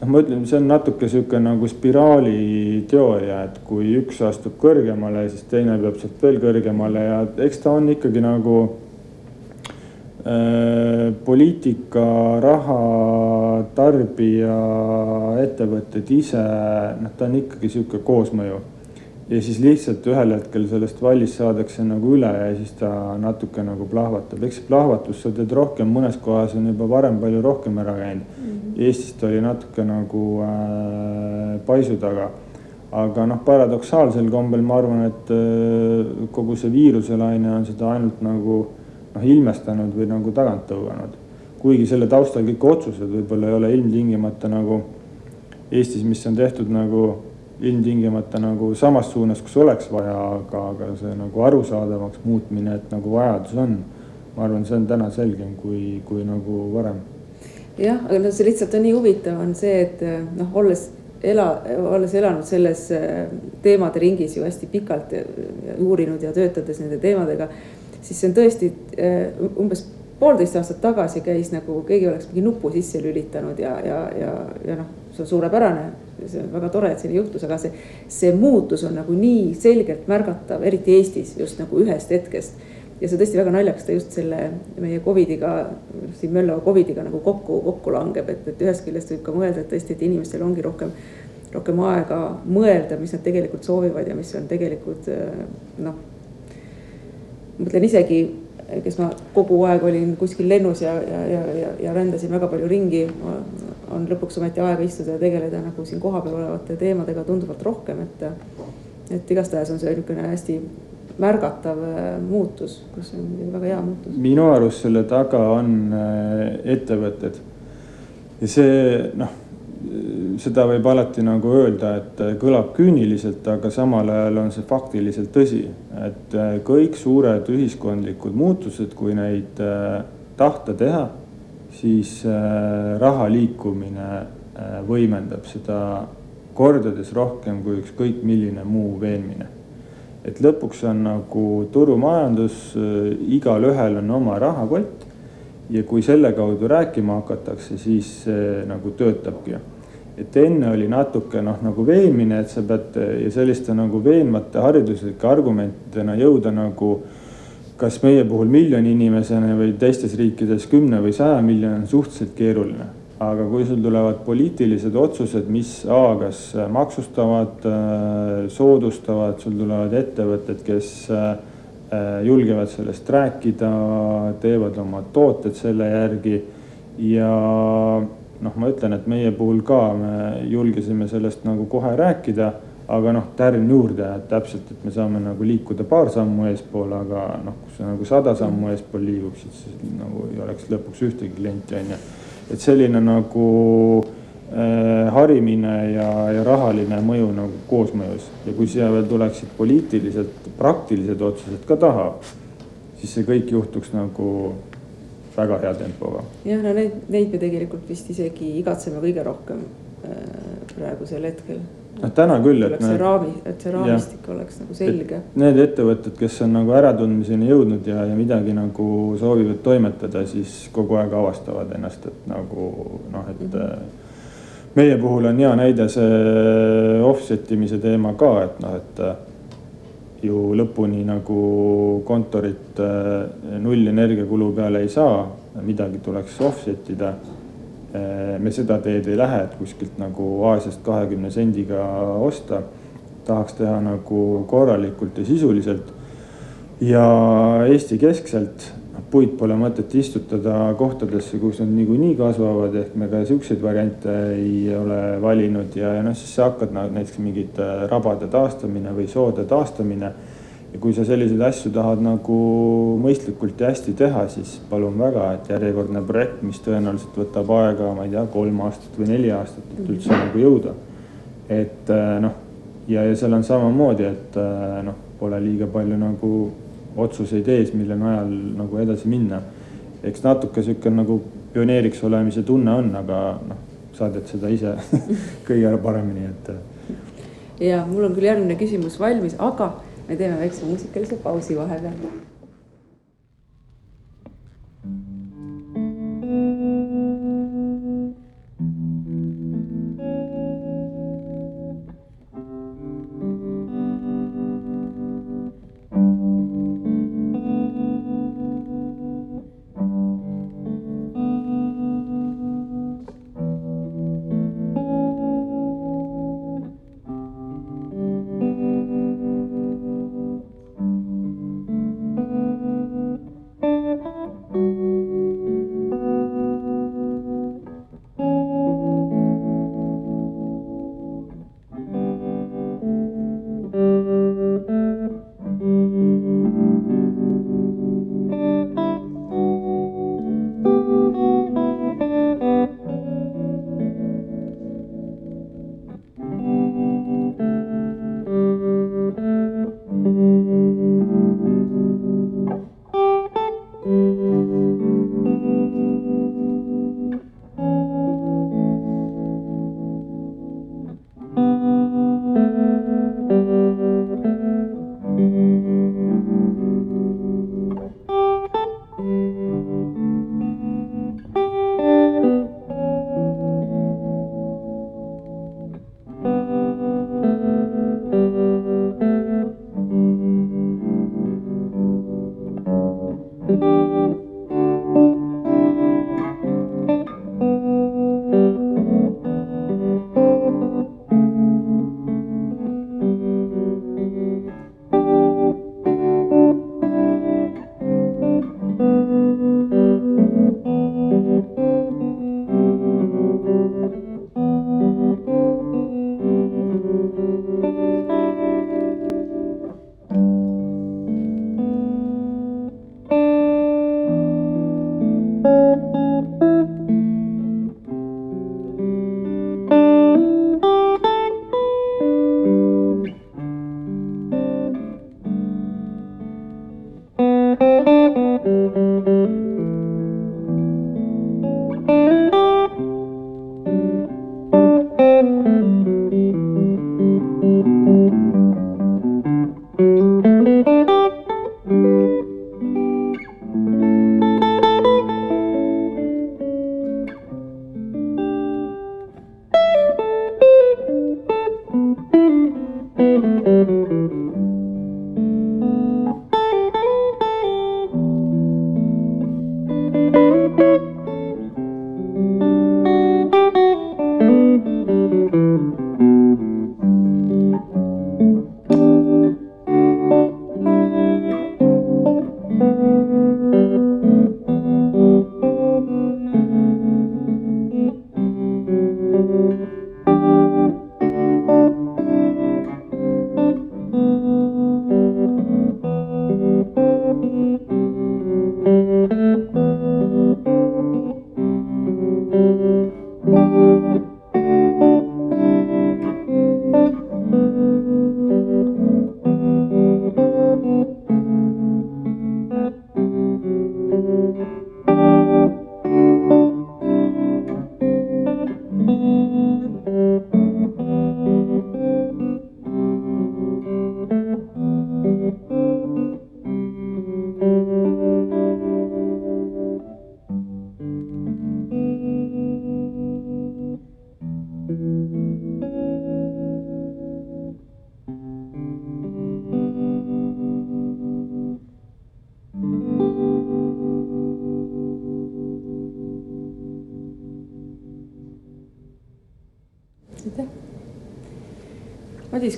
noh, ma ütlen, see on natuke sihuke nagu spiraali teooria, et kui üks astub kõrgemale, siis teine peab sealt veel kõrgemale ja eks ta on ikkagi nagu äh, poliitika, raha, tarbija, ettevõtted ise, noh, ta on ikkagi sihuke koosmõju. Ja siis lihtsalt ühel hetkel sellest vallist saadakse nagu üle ja siis ta natuke nagu plahvatab, eks see plahvatus, sa teed rohkem, mõnes kohas on juba varem palju rohkem ära käinud Eestist oli natuke nagu äh, paisu taga. aga noh, paradoksaalsel kombel ma arvan, et äh, kogu see viiruselaine on seda ainult nagu noh, ilmestanud või nagu tagant tõuganud. kuigi selle taustal kõik otsused võib-olla ei ole ilmtingimata nagu Eestis, mis on tehtud nagu ilmtingimata nagu samas suunas, kus oleks vaja, aga, aga see nagu arusaadavaks muutmine, et nagu vajadus on. ma arvan, see on täna selgem kui, kui nagu varem. Jah, aga no see lihtsalt on nii huvitav, on see, et noh, olles ela, olles elanud selles äh, teemade ringis ju hästi pikalt ja uurinud ja töötades nende teemadega, siis see on tõesti umbes poolteist aastat tagasi käis nagu keegi oleks mingi nupu sisse lülitanud ja, ja, ja, ja noh, see on suurepärane. see on väga tore, et selline juhtus, aga see, see muutus on nagu nii selgelt märgatav, eriti Eestis just nagu ühest hetkest. Ja see tõesti väga naljakas, ta just selle meie Covidiga, siin Möllava Covidiga nagu kokku, kokku langeb, et, et ühest küljest võib ka mõelda, et tõesti, et inimestel ongi rohkem rohkem aega mõelda, mis nad tegelikult soovivad ja mis on tegelikult noh. mõtlen isegi kes ma kogu aeg olin kuskil lennus ja, ja, ja, ja, ja rändasin väga palju ringi. on lõpuks ometi aega istuda ja tegeleda nagu siin kohapeal olevate teemadega tunduvalt rohkem, et, et igastahes on see niisugune hästi märgatav äh, muutus, mis on väga hea muutus. minu arust selle taga on äh, ettevõtted ja see noh seda võib alati nagu öelda, et kõlab küüniliselt, aga samal ajal on see faktiliselt tõsi. et äh, kõik suured ühiskondlikud muutused, kui neid äh, tahta teha, siis äh, raha liikumine võimendab seda kordades rohkem kui ükskõik milline muu veenmine. Et lõpuks on nagu turumajandus, igalühel on oma rahakott ja kui selle kaudu rääkima hakatakse, siis see nagu töötabki et enne oli natuke noh, nagu veenmine, et sa pead ja selliste nagu veenvate hariduslike argumentidena jõuda nagu kas meie puhul miljoni inimesena või teistes riikides kümne või saja miljoni on suhteliselt keeruline. Aga kui sul tulevad poliitilised otsused, mis A, kas maksustavad, soodustavad, sul tulevad ettevõtted, kes julgevad sellest rääkida, teevad oma tooted selle järgi ja noh, ma ütlen, et meie puhul ka me julgesime sellest nagu kohe rääkida, aga noh, tärn juurde, et täpselt, et me saame nagu liikuda paar sammu eespoole, aga noh, kui sa nagu sada sammu eespool liiguksid, siis nagu ei oleks lõpuks ühtegi klienti, on ju. Et selline nagu äh, harimine ja, ja rahaline mõju nagu koosmõjus ja kui siia veel tuleksid poliitiliselt praktilised otsused ka taha, siis see kõik juhtuks nagu väga hea tempoga. jah, no neid, neid me tegelikult vist isegi igatseme kõige rohkem äh, praegusel hetkel. Noh, täna küll, et. see raami, et see raamistik ja, oleks nagu selge. Need ettevõtted, kes on nagu äratundmiseni jõudnud ja, ja midagi nagu soovivad toimetada, siis kogu aeg avastavad ennast, et nagu noh, et mm. -hmm meie puhul on hea näide see offset imise teema ka, et noh, et ju lõpuni nagu kontorit äh, null energiakulu peale ei saa, midagi tuleks offset ida. Äh, me seda teed ei lähe, et kuskilt nagu Aasiast kahekümne sendiga osta. tahaks teha nagu korralikult ja sisuliselt. ja Eesti keskselt puid pole mõtet istutada kohtadesse, kus nad niikuinii kasvavad, ehk me ka siukseid variante ei ole valinud ja, ja noh, siis sa hakkad näiteks mingit äh, rabade taastamine või soode taastamine. Ja kui sa selliseid asju tahad nagu mõistlikult ja hästi teha, siis palun väga, et järjekordne projekt, mis tõenäoliselt võtab aega, ma ei tea, kolm aastat või neli aastat, et üldse nagu jõuda. et äh, noh, ja, ja seal on samamoodi, et äh, noh, pole liiga palju nagu otsuseid ees, mille najal nagu edasi minna. eks natuke sihuke nagu pioneeriks olemise tunne on, aga noh, sa tead seda ise kõige paremini, et. ja mul on küll järgmine küsimus valmis, aga me teeme väikse muusikalise pausi vahepeal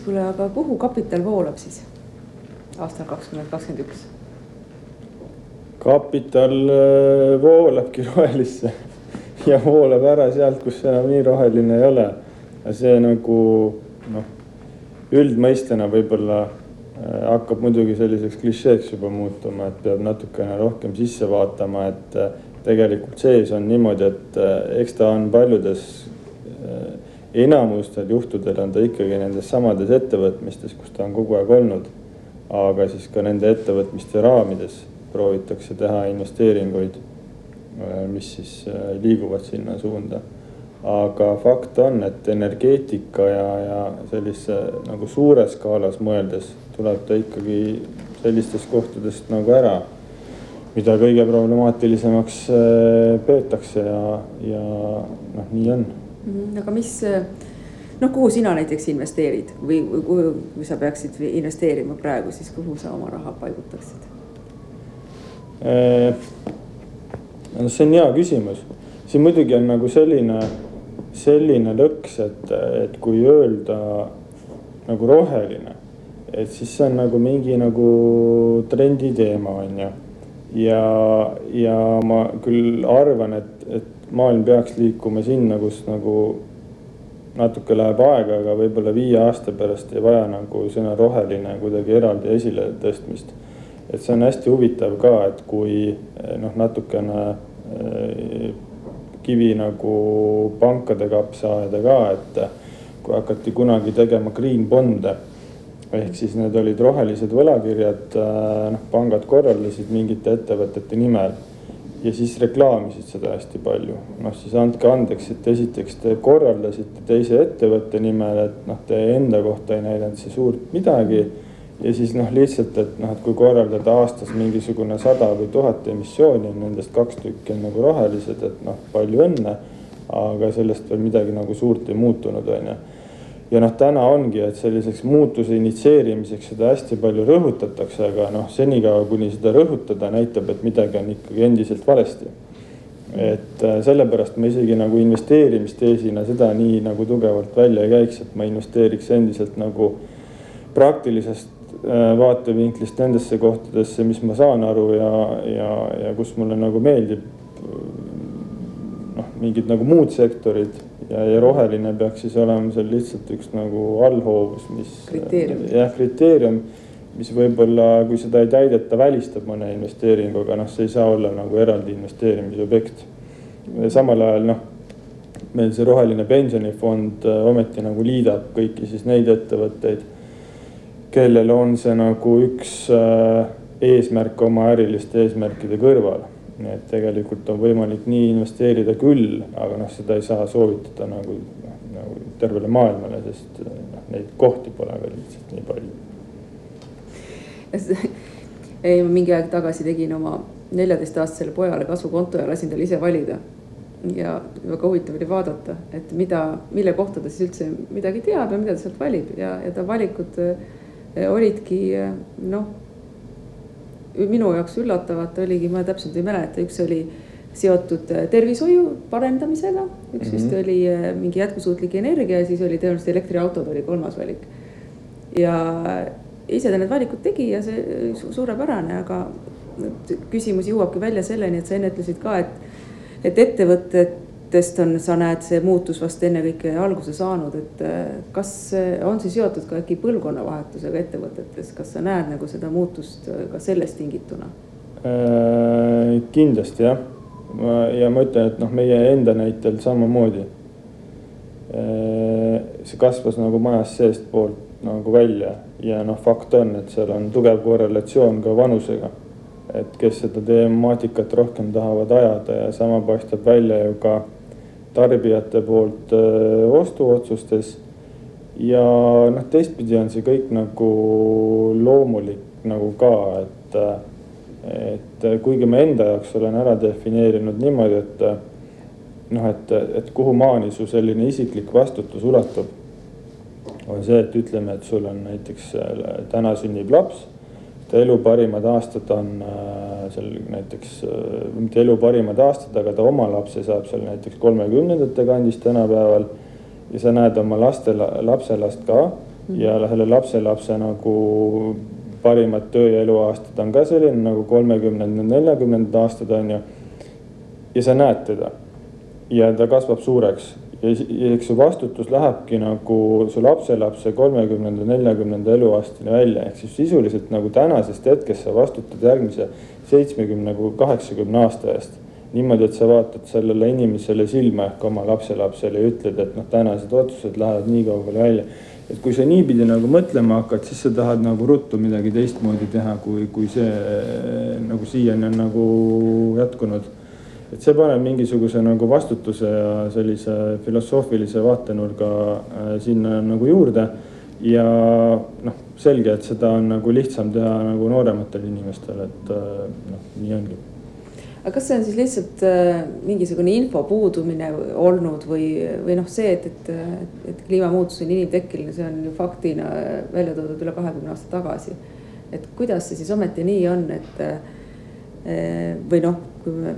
kuule, aga kuhu kapital voolab siis aastal kakskümmend kakskümmend üks? kapital äh, voolabki rohelisse ja voolab ära sealt, kus enam nii roheline ei ole. see nagu noh, üldmõistena võib-olla äh, hakkab muidugi selliseks klišeeks juba muutuma, et peab natukene rohkem sisse vaatama, et äh, tegelikult sees on niimoodi, et eks ta on paljudes, enamustel juhtudel on ta ikkagi nendes samades ettevõtmistes, kus ta on kogu aeg olnud. aga siis ka nende ettevõtmiste raamides proovitakse teha investeeringuid, äh, mis siis äh, liiguvad sinna suunda. aga fakt on, et energeetika ja, ja sellise nagu suures skaalas mõeldes tuleb ta ikkagi sellistest kohtadest nagu ära, mida kõige problemaatilisemaks äh, peetakse ja, ja noh, nii on. Mhm, aga mis noh, kuhu sina näiteks investeerid või kuhu, kui sa peaksid investeerima praegu, siis kuhu sa oma raha paigutaksid? Äh, no see on hea küsimus, siin muidugi on nagu selline, selline lõks, et, et kui öelda nagu roheline, et siis see on nagu mingi nagu trendi teema, on ju. ja, ja ma küll arvan, et, et maailm peaks liikuma sinna, kus nagu natuke läheb aega, aga võib-olla viie aasta pärast ei vaja nagu sõna roheline kuidagi eraldi esile tõstmist. Et see on hästi huvitav ka, et kui eh, noh, natukene eh, kivi nagu pankade kapsa ajada ka, et kui hakati kunagi tegema green bond'e ehk siis need olid rohelised võlakirjad, eh, noh, pangad korraldasid mingite ettevõtete nimel ja siis reklaamisid seda hästi palju. noh, siis andke andeks, et esiteks te korraldasite teise ettevõtte nimel, et noh, teie enda kohta ei näidanud see suurt midagi ja siis noh, lihtsalt, et noh, et kui korraldada aastas mingisugune sada või tuhat emissiooni, nendest kaks tükki on nagu rohelised, et noh, palju õnne. aga sellest veel midagi nagu suurt ei muutunud, on ju. Ja noh, täna ongi, et selliseks muutuse initsieerimiseks seda hästi palju rõhutatakse, aga noh, senikaua kuni seda rõhutada, näitab, et midagi on ikkagi endiselt valesti et äh, sellepärast ma isegi nagu investeerimisteesina seda nii nagu tugevalt välja ei käiks, et ma investeeriks endiselt nagu praktilisest Äh, vaatevinklist nendesse kohtadesse, mis ma saan aru ja, ja, ja kus mulle nagu meeldib. Mingid nagu muud sektorid ja, ja roheline peaks siis olema seal lihtsalt üks nagu allhoovus, mis. jah, kriteerium, mis võib-olla, kui seda ei täideta, välistab mõne investeeringu, aga noh, see ei saa olla nagu eraldi investeerimisobjekt. samal ajal noh meil see roheline pensionifond äh, ometi nagu liidab kõiki siis neid ettevõtteid kellel on see nagu üks äh, eesmärk oma äriliste eesmärkide kõrval. Nii et tegelikult on võimalik nii investeerida küll, aga noh, seda ei saa soovitada nagu, noh, nagu tervele maailmale, sest noh, neid kohti pole veel lihtsalt nii palju. ei, ma mingi aeg tagasi tegin oma neljateistaastasele pojale kasvukonto ja lasin tal ise valida ja väga huvitav oli vaadata, et mida, mille kohta ta siis üldse midagi teab ja mida ta sealt valib ja, ja ta valikud Eh, olidki eh, noh, minu jaoks üllatavad oligi, ma täpselt ei mäleta, üks oli seotud eh, tervishoiu parendamisega, üks mm -hmm. vist oli mingi jätkusuutlik energia ja siis oli tõenäoliselt elektriautod oli kolmas valik. ja ise ta need valikud tegi ja see suurepärane, aga küsimus jõuabki välja selleni, et sa enne ütlesid ka, et, et ettevõtted ettevõtetest on, sa näed, see muutus vast ennekõike alguse saanud, et äh, kas on see seotud ka äkki põlvkonnavahetusega ettevõtetes, kas sa näed nagu seda muutust äh, ka sellest tingituna? Äh,? kindlasti jah, ja ma ütlen, et noh, meie enda näitel samamoodi. See kasvas nagu majast seestpoolt nagu välja ja noh, fakt on, et seal on tugev korrelatsioon ka vanusega. Et kes seda temaatikat rohkem tahavad ajada ja sama paistab välja ju ka tarbijate poolt äh, ostuotsustes. ja noh, teistpidi on see kõik nagu loomulik nagu ka, et, et kuigi ma enda jaoks olen ära defineerinud niimoodi, et noh, et, et kuhu maani su selline isiklik vastutus ulatub. on see, et ütleme, et sul on näiteks täna sünnib laps ta elu parimad aastad on äh, seal näiteks, äh, mitte elu parimad aastad, aga ta oma lapse saab seal näiteks kolmekümnendate kandis tänapäeval. ja sa näed oma laste, lapselast ka mm. ja selle lapselapse nagu parimad töö ja eluaastad on ka selline nagu kolmekümnendad, neljakümnendad aastad on ju. ja sa näed teda ja ta kasvab suureks ja, eks su vastutus lähebki nagu su lapselapse kolmekümnenda, neljakümnenda eluaastani välja, ehk siis sisuliselt nagu tänasest hetkest sa vastutad järgmise seitsmekümne kuni kaheksakümne aasta eest. niimoodi, et sa vaatad sellele inimesele silma ehk oma lapselapsele ja ütled, et noh, tänased otsused lähevad nii kaugele välja et kui sa niipidi nagu mõtlema hakkad, siis sa tahad nagu ruttu midagi teistmoodi teha, kui, kui see nagu siiani on nagu jätkunud. Et see paneb mingisuguse nagu vastutuse ja sellise filosoofilise vaatenurga äh, sinna nagu juurde. ja noh, selge, et seda on nagu lihtsam teha nagu noorematel inimestel, et äh, noh, nii ongi aga kas see on siis lihtsalt äh, mingisugune info puudumine olnud või, või noh, see, et, et, et kliimamuutus on inimtekkeline, see on ju faktina välja toodud üle kahekümne aasta tagasi. et kuidas see siis ometi nii on, et või noh, kui me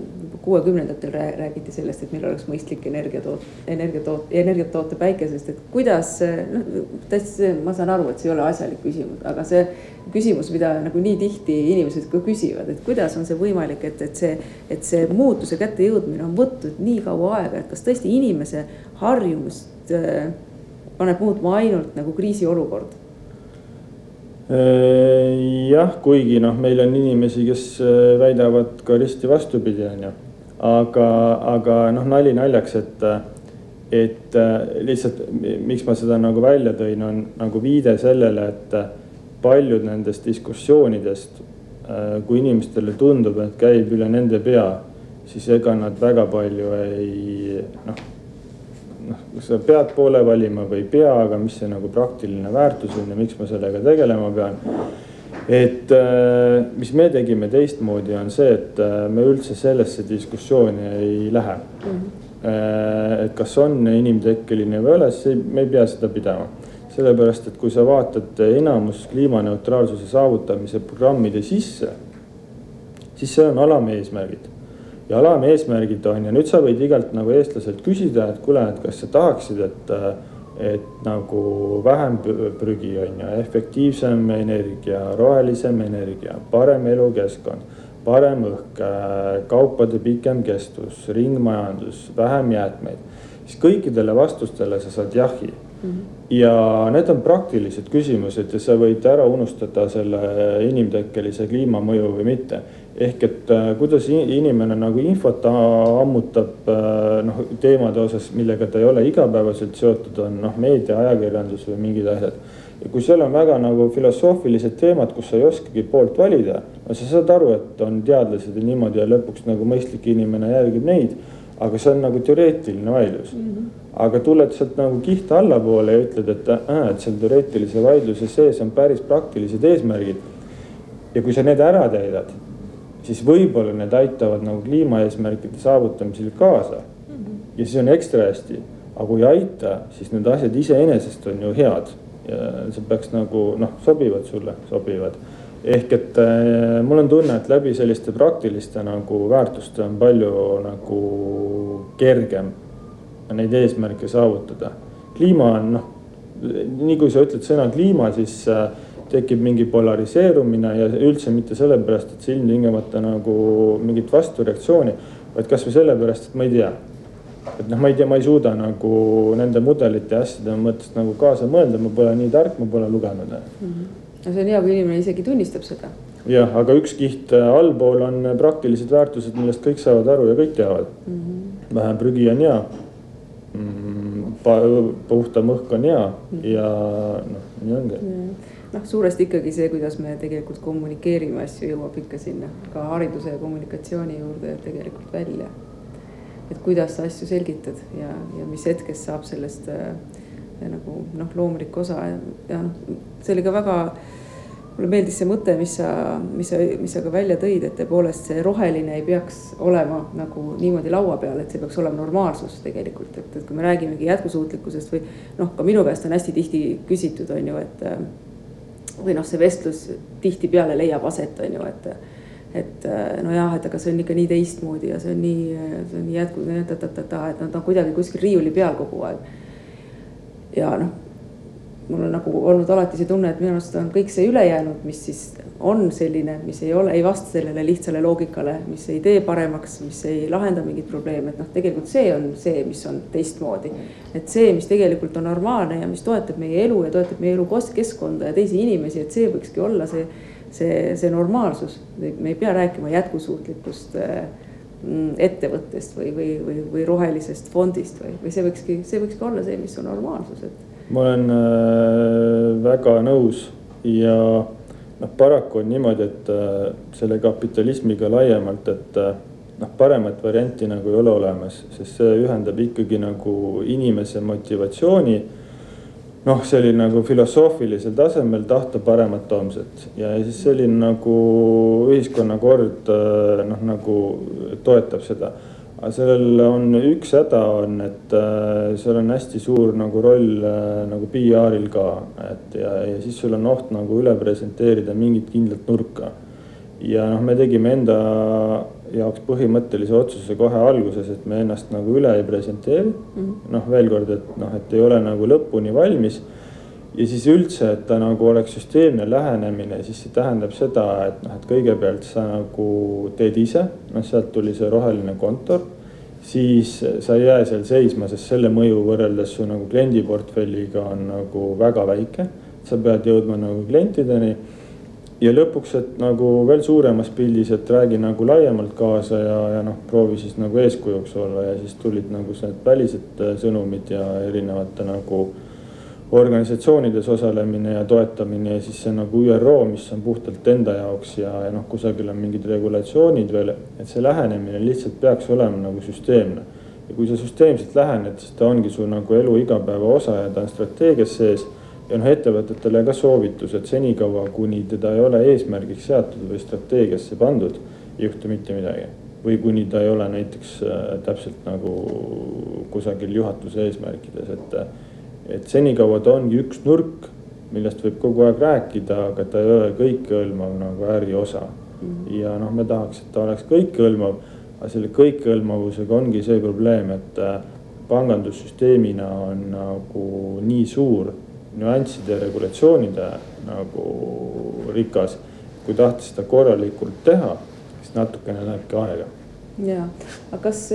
kuuekümnendatel räägiti sellest, et meil oleks mõistlik energia toot-, energia toot-, energiat toota päikesest, et kuidas noh, täitsa ma saan aru, et see ei ole asjalik küsimus, aga see küsimus, mida nagu nii tihti inimesed ka küsivad, et kuidas on see võimalik, et, et see, et see muutuse kättejõudmine on võtnud nii kaua aega, et kas tõesti inimese harjumust äh, paneb muutma ainult nagu kriisiolukord jah, kuigi noh, meil on inimesi, kes äh, väidavad ka risti vastupidi, on ju. aga, aga noh, nali naljaks, et, et äh, lihtsalt miks ma seda nagu välja tõin, on nagu viide sellele, et paljud nendest diskussioonidest, kui inimestele tundub, et käib üle nende pea, siis ega nad väga palju ei noh noh, kas sa pead poole valima või ei pea, aga mis see nagu praktiline väärtus on ja miks ma sellega tegelema pean. et äh, mis me tegime teistmoodi, on see, et äh, me üldse sellesse diskussiooni ei lähe mm. -hmm. et kas on inimtekkeline või ei ole, siis me ei pea seda pidama sellepärast, et kui sa vaatad enamus kliimaneutraalsuse saavutamise programmide sisse, siis see on alameesmärgid ja alameesmärgid on ja nüüd sa võid igalt nagu eestlaselt küsida, et kuule, et kas sa tahaksid, et, et nagu vähem prügi on ju, efektiivsem energia, rohelisem energia, parem elukeskkond, parem õhk, kaupade pikem kestus, ringmajandus, vähem jäätmeid, siis kõikidele vastustele sa saad jahi mm. -hmm. ja need on praktilised küsimused ja sa võid ära unustada selle inimtekkelise kliimamõju või mitte ehk et äh, kuidas inimene nagu infot ammutab äh, noh, teemade osas, millega ta ei ole igapäevaselt seotud, on noh, meedia, ajakirjandus või mingid asjad. ja kui seal on väga nagu filosoofilised teemad, kus sa ei oskagi poolt valida, no sa saad aru, et on teadlased ja niimoodi ja lõpuks nagu mõistlik inimene järgib neid. aga see on nagu teoreetiline vaidlus mm. -hmm. aga tuled sealt nagu kihta allapoole ja ütled, et äh,, et seal teoreetilise vaidluse sees on päris praktilised eesmärgid. ja kui sa need ära täidad siis võib-olla need aitavad nagu kliimaeesmärkide saavutamisele kaasa mm. -hmm. ja siis on ekstra hästi, aga kui ei aita, siis need asjad iseenesest on ju head ja see peaks nagu noh, sobivad sulle, sobivad. ehk et äh, mul on tunne, et läbi selliste praktiliste nagu väärtuste on palju nagu kergem neid eesmärke saavutada. kliima on noh, nii kui sa ütled sõna kliima, siis äh, tekib mingi polariseerumine ja üldse mitte sellepärast, et see ilmtingimata nagu mingit vastureaktsiooni, vaid kasvõi sellepärast, et ma ei tea. et noh, ma ei tea, ma ei suuda nagu nende mudelite ja asjade mõttes nagu kaasa mõelda, ma pole nii tark, ma pole lugenud mm. -hmm. no see on hea, kui inimene isegi tunnistab seda. jah, aga üks kiht äh, allpool on praktilised väärtused, millest kõik saavad aru ja kõik teavad mm. -hmm. vähem prügi on hea mm,. puhtam õhk on hea mm -hmm. ja noh, nii ongi yeah noh, suuresti ikkagi see, kuidas me tegelikult kommunikeerime asju, jõuab ikka sinna ka hariduse ja kommunikatsiooni juurde tegelikult välja. et kuidas sa asju selgitad ja, ja mis hetkest saab sellest äh, nagu noh, loomulik osa ja, ja noh, see oli ka väga mulle meeldis see mõte, mis sa, mis sa, mis sa ka välja tõid, et tõepoolest see roheline ei peaks olema nagu niimoodi laua peal, et see peaks olema normaalsus tegelikult, et, et kui me räägimegi jätkusuutlikkusest või noh, ka minu käest on hästi tihti küsitud, on ju, et või noh, see vestlus tihtipeale leiab aset, on ju, et. et nojah, et aga see on ikka nii teistmoodi ja see on nii, see on nii jätku, ta-ta-ta-ta, et nad on kuidagi kuskil riiuli peal kogu aeg. ja noh, mul on nagu olnud alati see tunne, et minu arust on kõik see ülejäänud, mis siis on selline, mis ei ole, ei vasta sellele lihtsale loogikale, mis ei tee paremaks, mis ei lahenda mingeid probleeme, et noh, tegelikult see on see, mis on teistmoodi. et see, mis tegelikult on normaalne ja mis toetab meie elu ja toetab meie elu keskkonda ja teisi inimesi, et see võikski olla see, see, see normaalsus. me ei pea rääkima jätkusuutlikust mm, ettevõttest või, või, või, või rohelisest fondist või, või see võikski, see võikski olla see, mis on normaalsus, et. Ma olen äh, väga nõus ja noh, paraku on niimoodi, et äh, selle kapitalismiga laiemalt, et äh, noh, paremat varianti nagu ei ole olemas, sest see ühendab ikkagi nagu inimese motivatsiooni. noh, selline nagu filosoofilisel tasemel tahta paremat homset ja siis selline nagu ühiskonnakord noh, nagu toetab seda aga sellel on üks häda on, et äh, seal on hästi suur nagu roll äh, nagu PR-il ka, et ja, ja siis sul on oht nagu üle presenteerida mingit kindlat nurka. ja noh, me tegime enda jaoks põhimõttelise otsuse kohe alguses, et me ennast nagu üle ei presenteeri mm -hmm.. noh, veel kord, et noh, et ei ole nagu lõpuni valmis ja siis üldse, et ta nagu oleks süsteemne lähenemine, siis see tähendab seda, et noh, et kõigepealt sa nagu teed ise, noh, sealt tuli see roheline kontor. Siis sa ei jää seal seisma, sest selle mõju võrreldes su nagu kliendiportfelliga on nagu väga väike. sa pead jõudma nagu klientideni ja lõpuks, et nagu veel suuremas pildis, et räägi nagu laiemalt kaasa ja, ja noh, proovi siis nagu eeskujuks olla ja siis tulid nagu need välised sõnumid ja erinevate nagu organisatsioonides osalemine ja toetamine ja siis see nagu ÜRO, mis on puhtalt enda jaoks ja, ja noh, kusagil on mingid regulatsioonid veel, et see lähenemine lihtsalt peaks olema nagu süsteemne. ja kui sa süsteemselt lähened, siis ta ongi su nagu elu igapäeva osa ja ta on strateegias sees. ja noh, ettevõtetele ka soovitus, et senikaua, kuni teda ei ole eesmärgiks seatud või strateegiasse pandud, ei juhtu mitte midagi või kuni ta ei ole näiteks äh, täpselt nagu kusagil juhatuse eesmärkides, et et senikaua ta ongi üks nurk, millest võib kogu aeg rääkida, aga ta ei ole kõikehõlmav nagu äri osa mm. -hmm. ja noh, me tahaks, et ta oleks kõikehõlmav, aga selle kõikehõlmavusega ongi see probleem, et äh, pangandussüsteemina on nagu nii suur nüansside regulatsioonide nagu rikas. kui tahta seda korralikult teha, siis natukene lähebki aega. ja, aga kas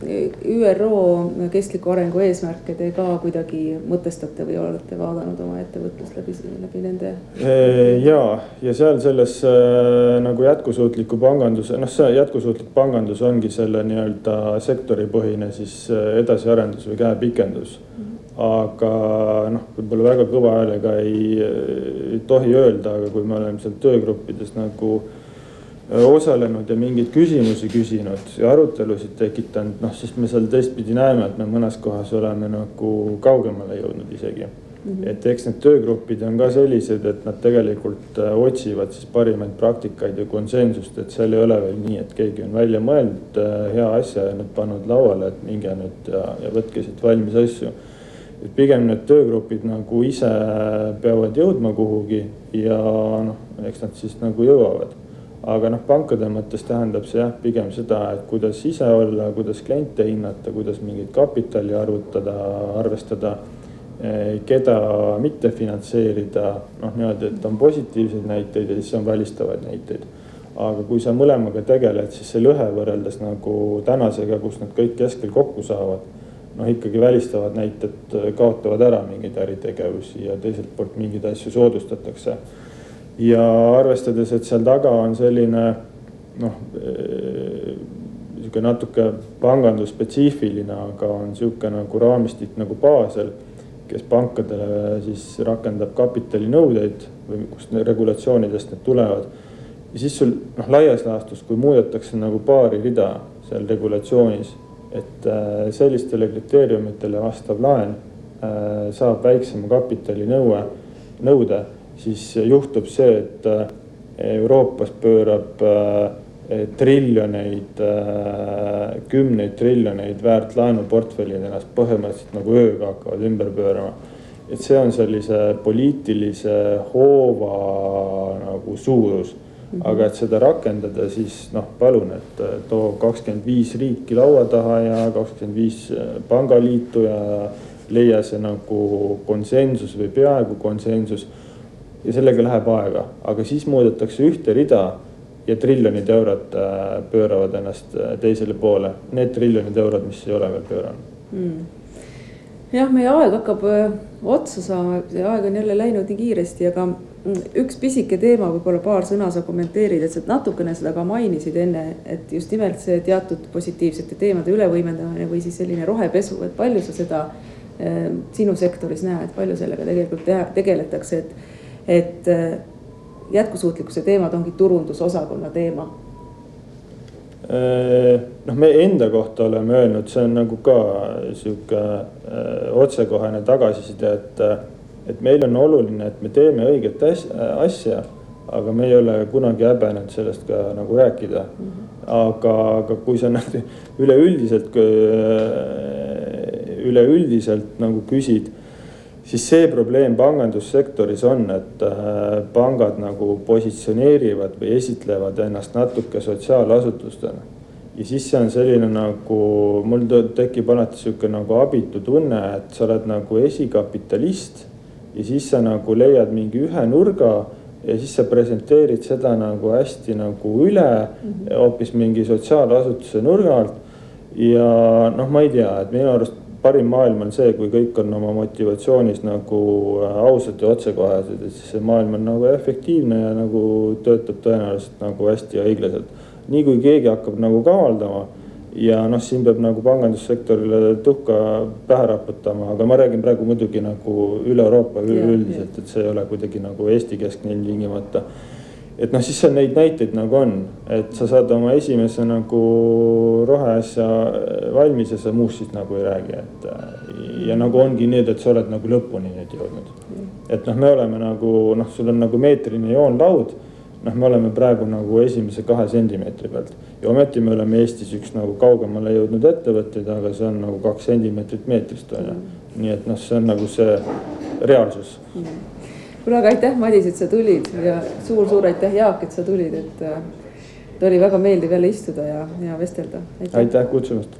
ÜRO kestliku arengu eesmärke te ka kuidagi mõtestate või olete vaadanud oma ettevõtlust läbi, läbi nende? ja, ja seal selles äh, nagu jätkusuutliku panganduse, noh, see jätkusuutlik pangandus ongi selle nii-öelda sektoripõhine siis äh, edasiarendus või käepikendus mm. -hmm aga noh, võib-olla väga kõva häälega ei, ei tohi öelda, aga kui me oleme seal töögruppides nagu äh, osalenud ja mingeid küsimusi küsinud ja arutelusid tekitanud, noh siis me seal teistpidi näeme, et me mõnes kohas oleme nagu kaugemale jõudnud isegi mm. -hmm. et eks need töögrupid on ka sellised, et nad tegelikult äh, otsivad siis parimaid praktikaid ja konsensust, et seal ei ole veel nii, et keegi on välja mõelnud äh, hea asja ja nüüd pannud lauale, et minge nüüd ja, ja võtke siit valmis asju et pigem need töögrupid nagu ise peavad jõudma kuhugi ja noh, eks nad siis nagu jõuavad aga noh, pankade mõttes tähendab see jah, pigem seda, et kuidas ise olla, kuidas kliente hinnata, kuidas mingit kapitali arvutada, arvestada. Eh, keda mitte finantseerida, noh niimoodi, et on positiivseid näiteid ja siis on välistavaid näiteid. aga kui sa mõlemaga tegeled, siis see lõhe võrreldes nagu tänasega, kus nad kõik keskel kokku saavad. noh, ikkagi välistavad näited kaotavad ära mingeid äritegevusi ja teiselt poolt mingeid asju soodustatakse ja arvestades, et seal taga on selline noh, sihuke natuke pangandusspetsiifiline, aga on sihuke nagu raamistik nagu Basel, kes pankadele siis rakendab kapitalinõudeid või kust regulatsioonidest need tulevad. ja siis sul noh, laias laastus, kui muudetakse nagu paari rida seal regulatsioonis, et äh, sellistele kriteeriumitele vastav laen äh, saab väiksema kapitalinõue, nõude siis juhtub see, et äh, Euroopas pöörab äh, triljoneid, äh, kümneid triljoneid väärt laenuportfellid ennast põhimõtteliselt nagu ööga hakkavad ümber pöörama. et see on sellise poliitilise hoova nagu suurus Mm -hmm. aga et seda rakendada, siis noh, palun, et too kakskümmend viis riiki laua taha ja kakskümmend viis pangaliitu ja leia see nagu konsensus või peaaegu konsensus. Ja sellega läheb aega, aga siis muudetakse ühte rida ja triljonid eurod äh, pööravad ennast äh, teisele poole, need triljonid eurod, mis ei ole veel pööranud. Mm.. jah, meie aeg hakkab äh, otsa saama, aeg on jälle läinud nii kiiresti, aga mm, üks pisike teema, võib-olla paar sõna sa kommenteerid, et sa natukene seda ka mainisid enne, et just nimelt see teatud positiivsete teemade ülevõimendamine või siis selline rohepesu, et palju sa seda sinu sektoris näed, palju sellega tegelikult teha, tegeletakse, et, et jätkusuutlikkuse teemad ongi turundusosakonna teema? noh, me enda kohta oleme öelnud, see on nagu ka sihuke otsekohene tagasiside, et, et meil on oluline, et me teeme õiget asja, aga me ei ole kunagi häbenenud sellest ka nagu rääkida. -hmm. aga, aga kui sa üleüldiselt, üleüldiselt nagu küsid siis see probleem pangandussektoris on, et äh, pangad nagu positsioneerivad või esitlevad ennast natuke sotsiaalasutustena. ja siis see on selline nagu, mul tekib alati sihuke nagu abitu tunne, et sa oled nagu esikapitalist. ja siis sa nagu leiad mingi ühe nurga ja siis sa presenteerid seda nagu hästi nagu üle mhm. hoopis mingi sotsiaalasutuse nurga alt. ja noh, ma ei tea, et minu arust parim maailm on see, kui kõik on oma motivatsioonis nagu äh, ausad ja otsekohesed, et siis see maailm on nagu efektiivne ja nagu töötab tõenäoliselt nagu hästi ja õiglaselt. nii kui keegi hakkab nagu kavaldama ja noh, siin peab nagu pangandussektorile tuhka pähe raputama, aga ma räägin praegu muidugi nagu üle Euroopa üleüldiselt, et see ei ole kuidagi nagu Eesti keskne ilmtingimata et noh, siis on neid näiteid nagu on, et sa saad oma esimese nagu roheasja valmis ja sa muust siis nagu ei räägi, et. ja nagu ongi nii, et sa oled nagu lõpuni nüüd jõudnud. et noh, me oleme nagu noh, sul on nagu meetrine joonlaud. noh, me oleme praegu nagu esimese kahe sentimeetri pealt ja ometi me oleme Eestis üks nagu kaugemale jõudnud ettevõtteid, aga see on nagu kaks sentimeetrit meetrist on ju. nii et noh, see on nagu see reaalsus mm kuule, aga aitäh, Madis, et sa tulid ja suur-suur aitäh, Jaak, et sa tulid, et äh, oli väga meeldiv jälle istuda ja, ja vestelda. aitäh kutsumast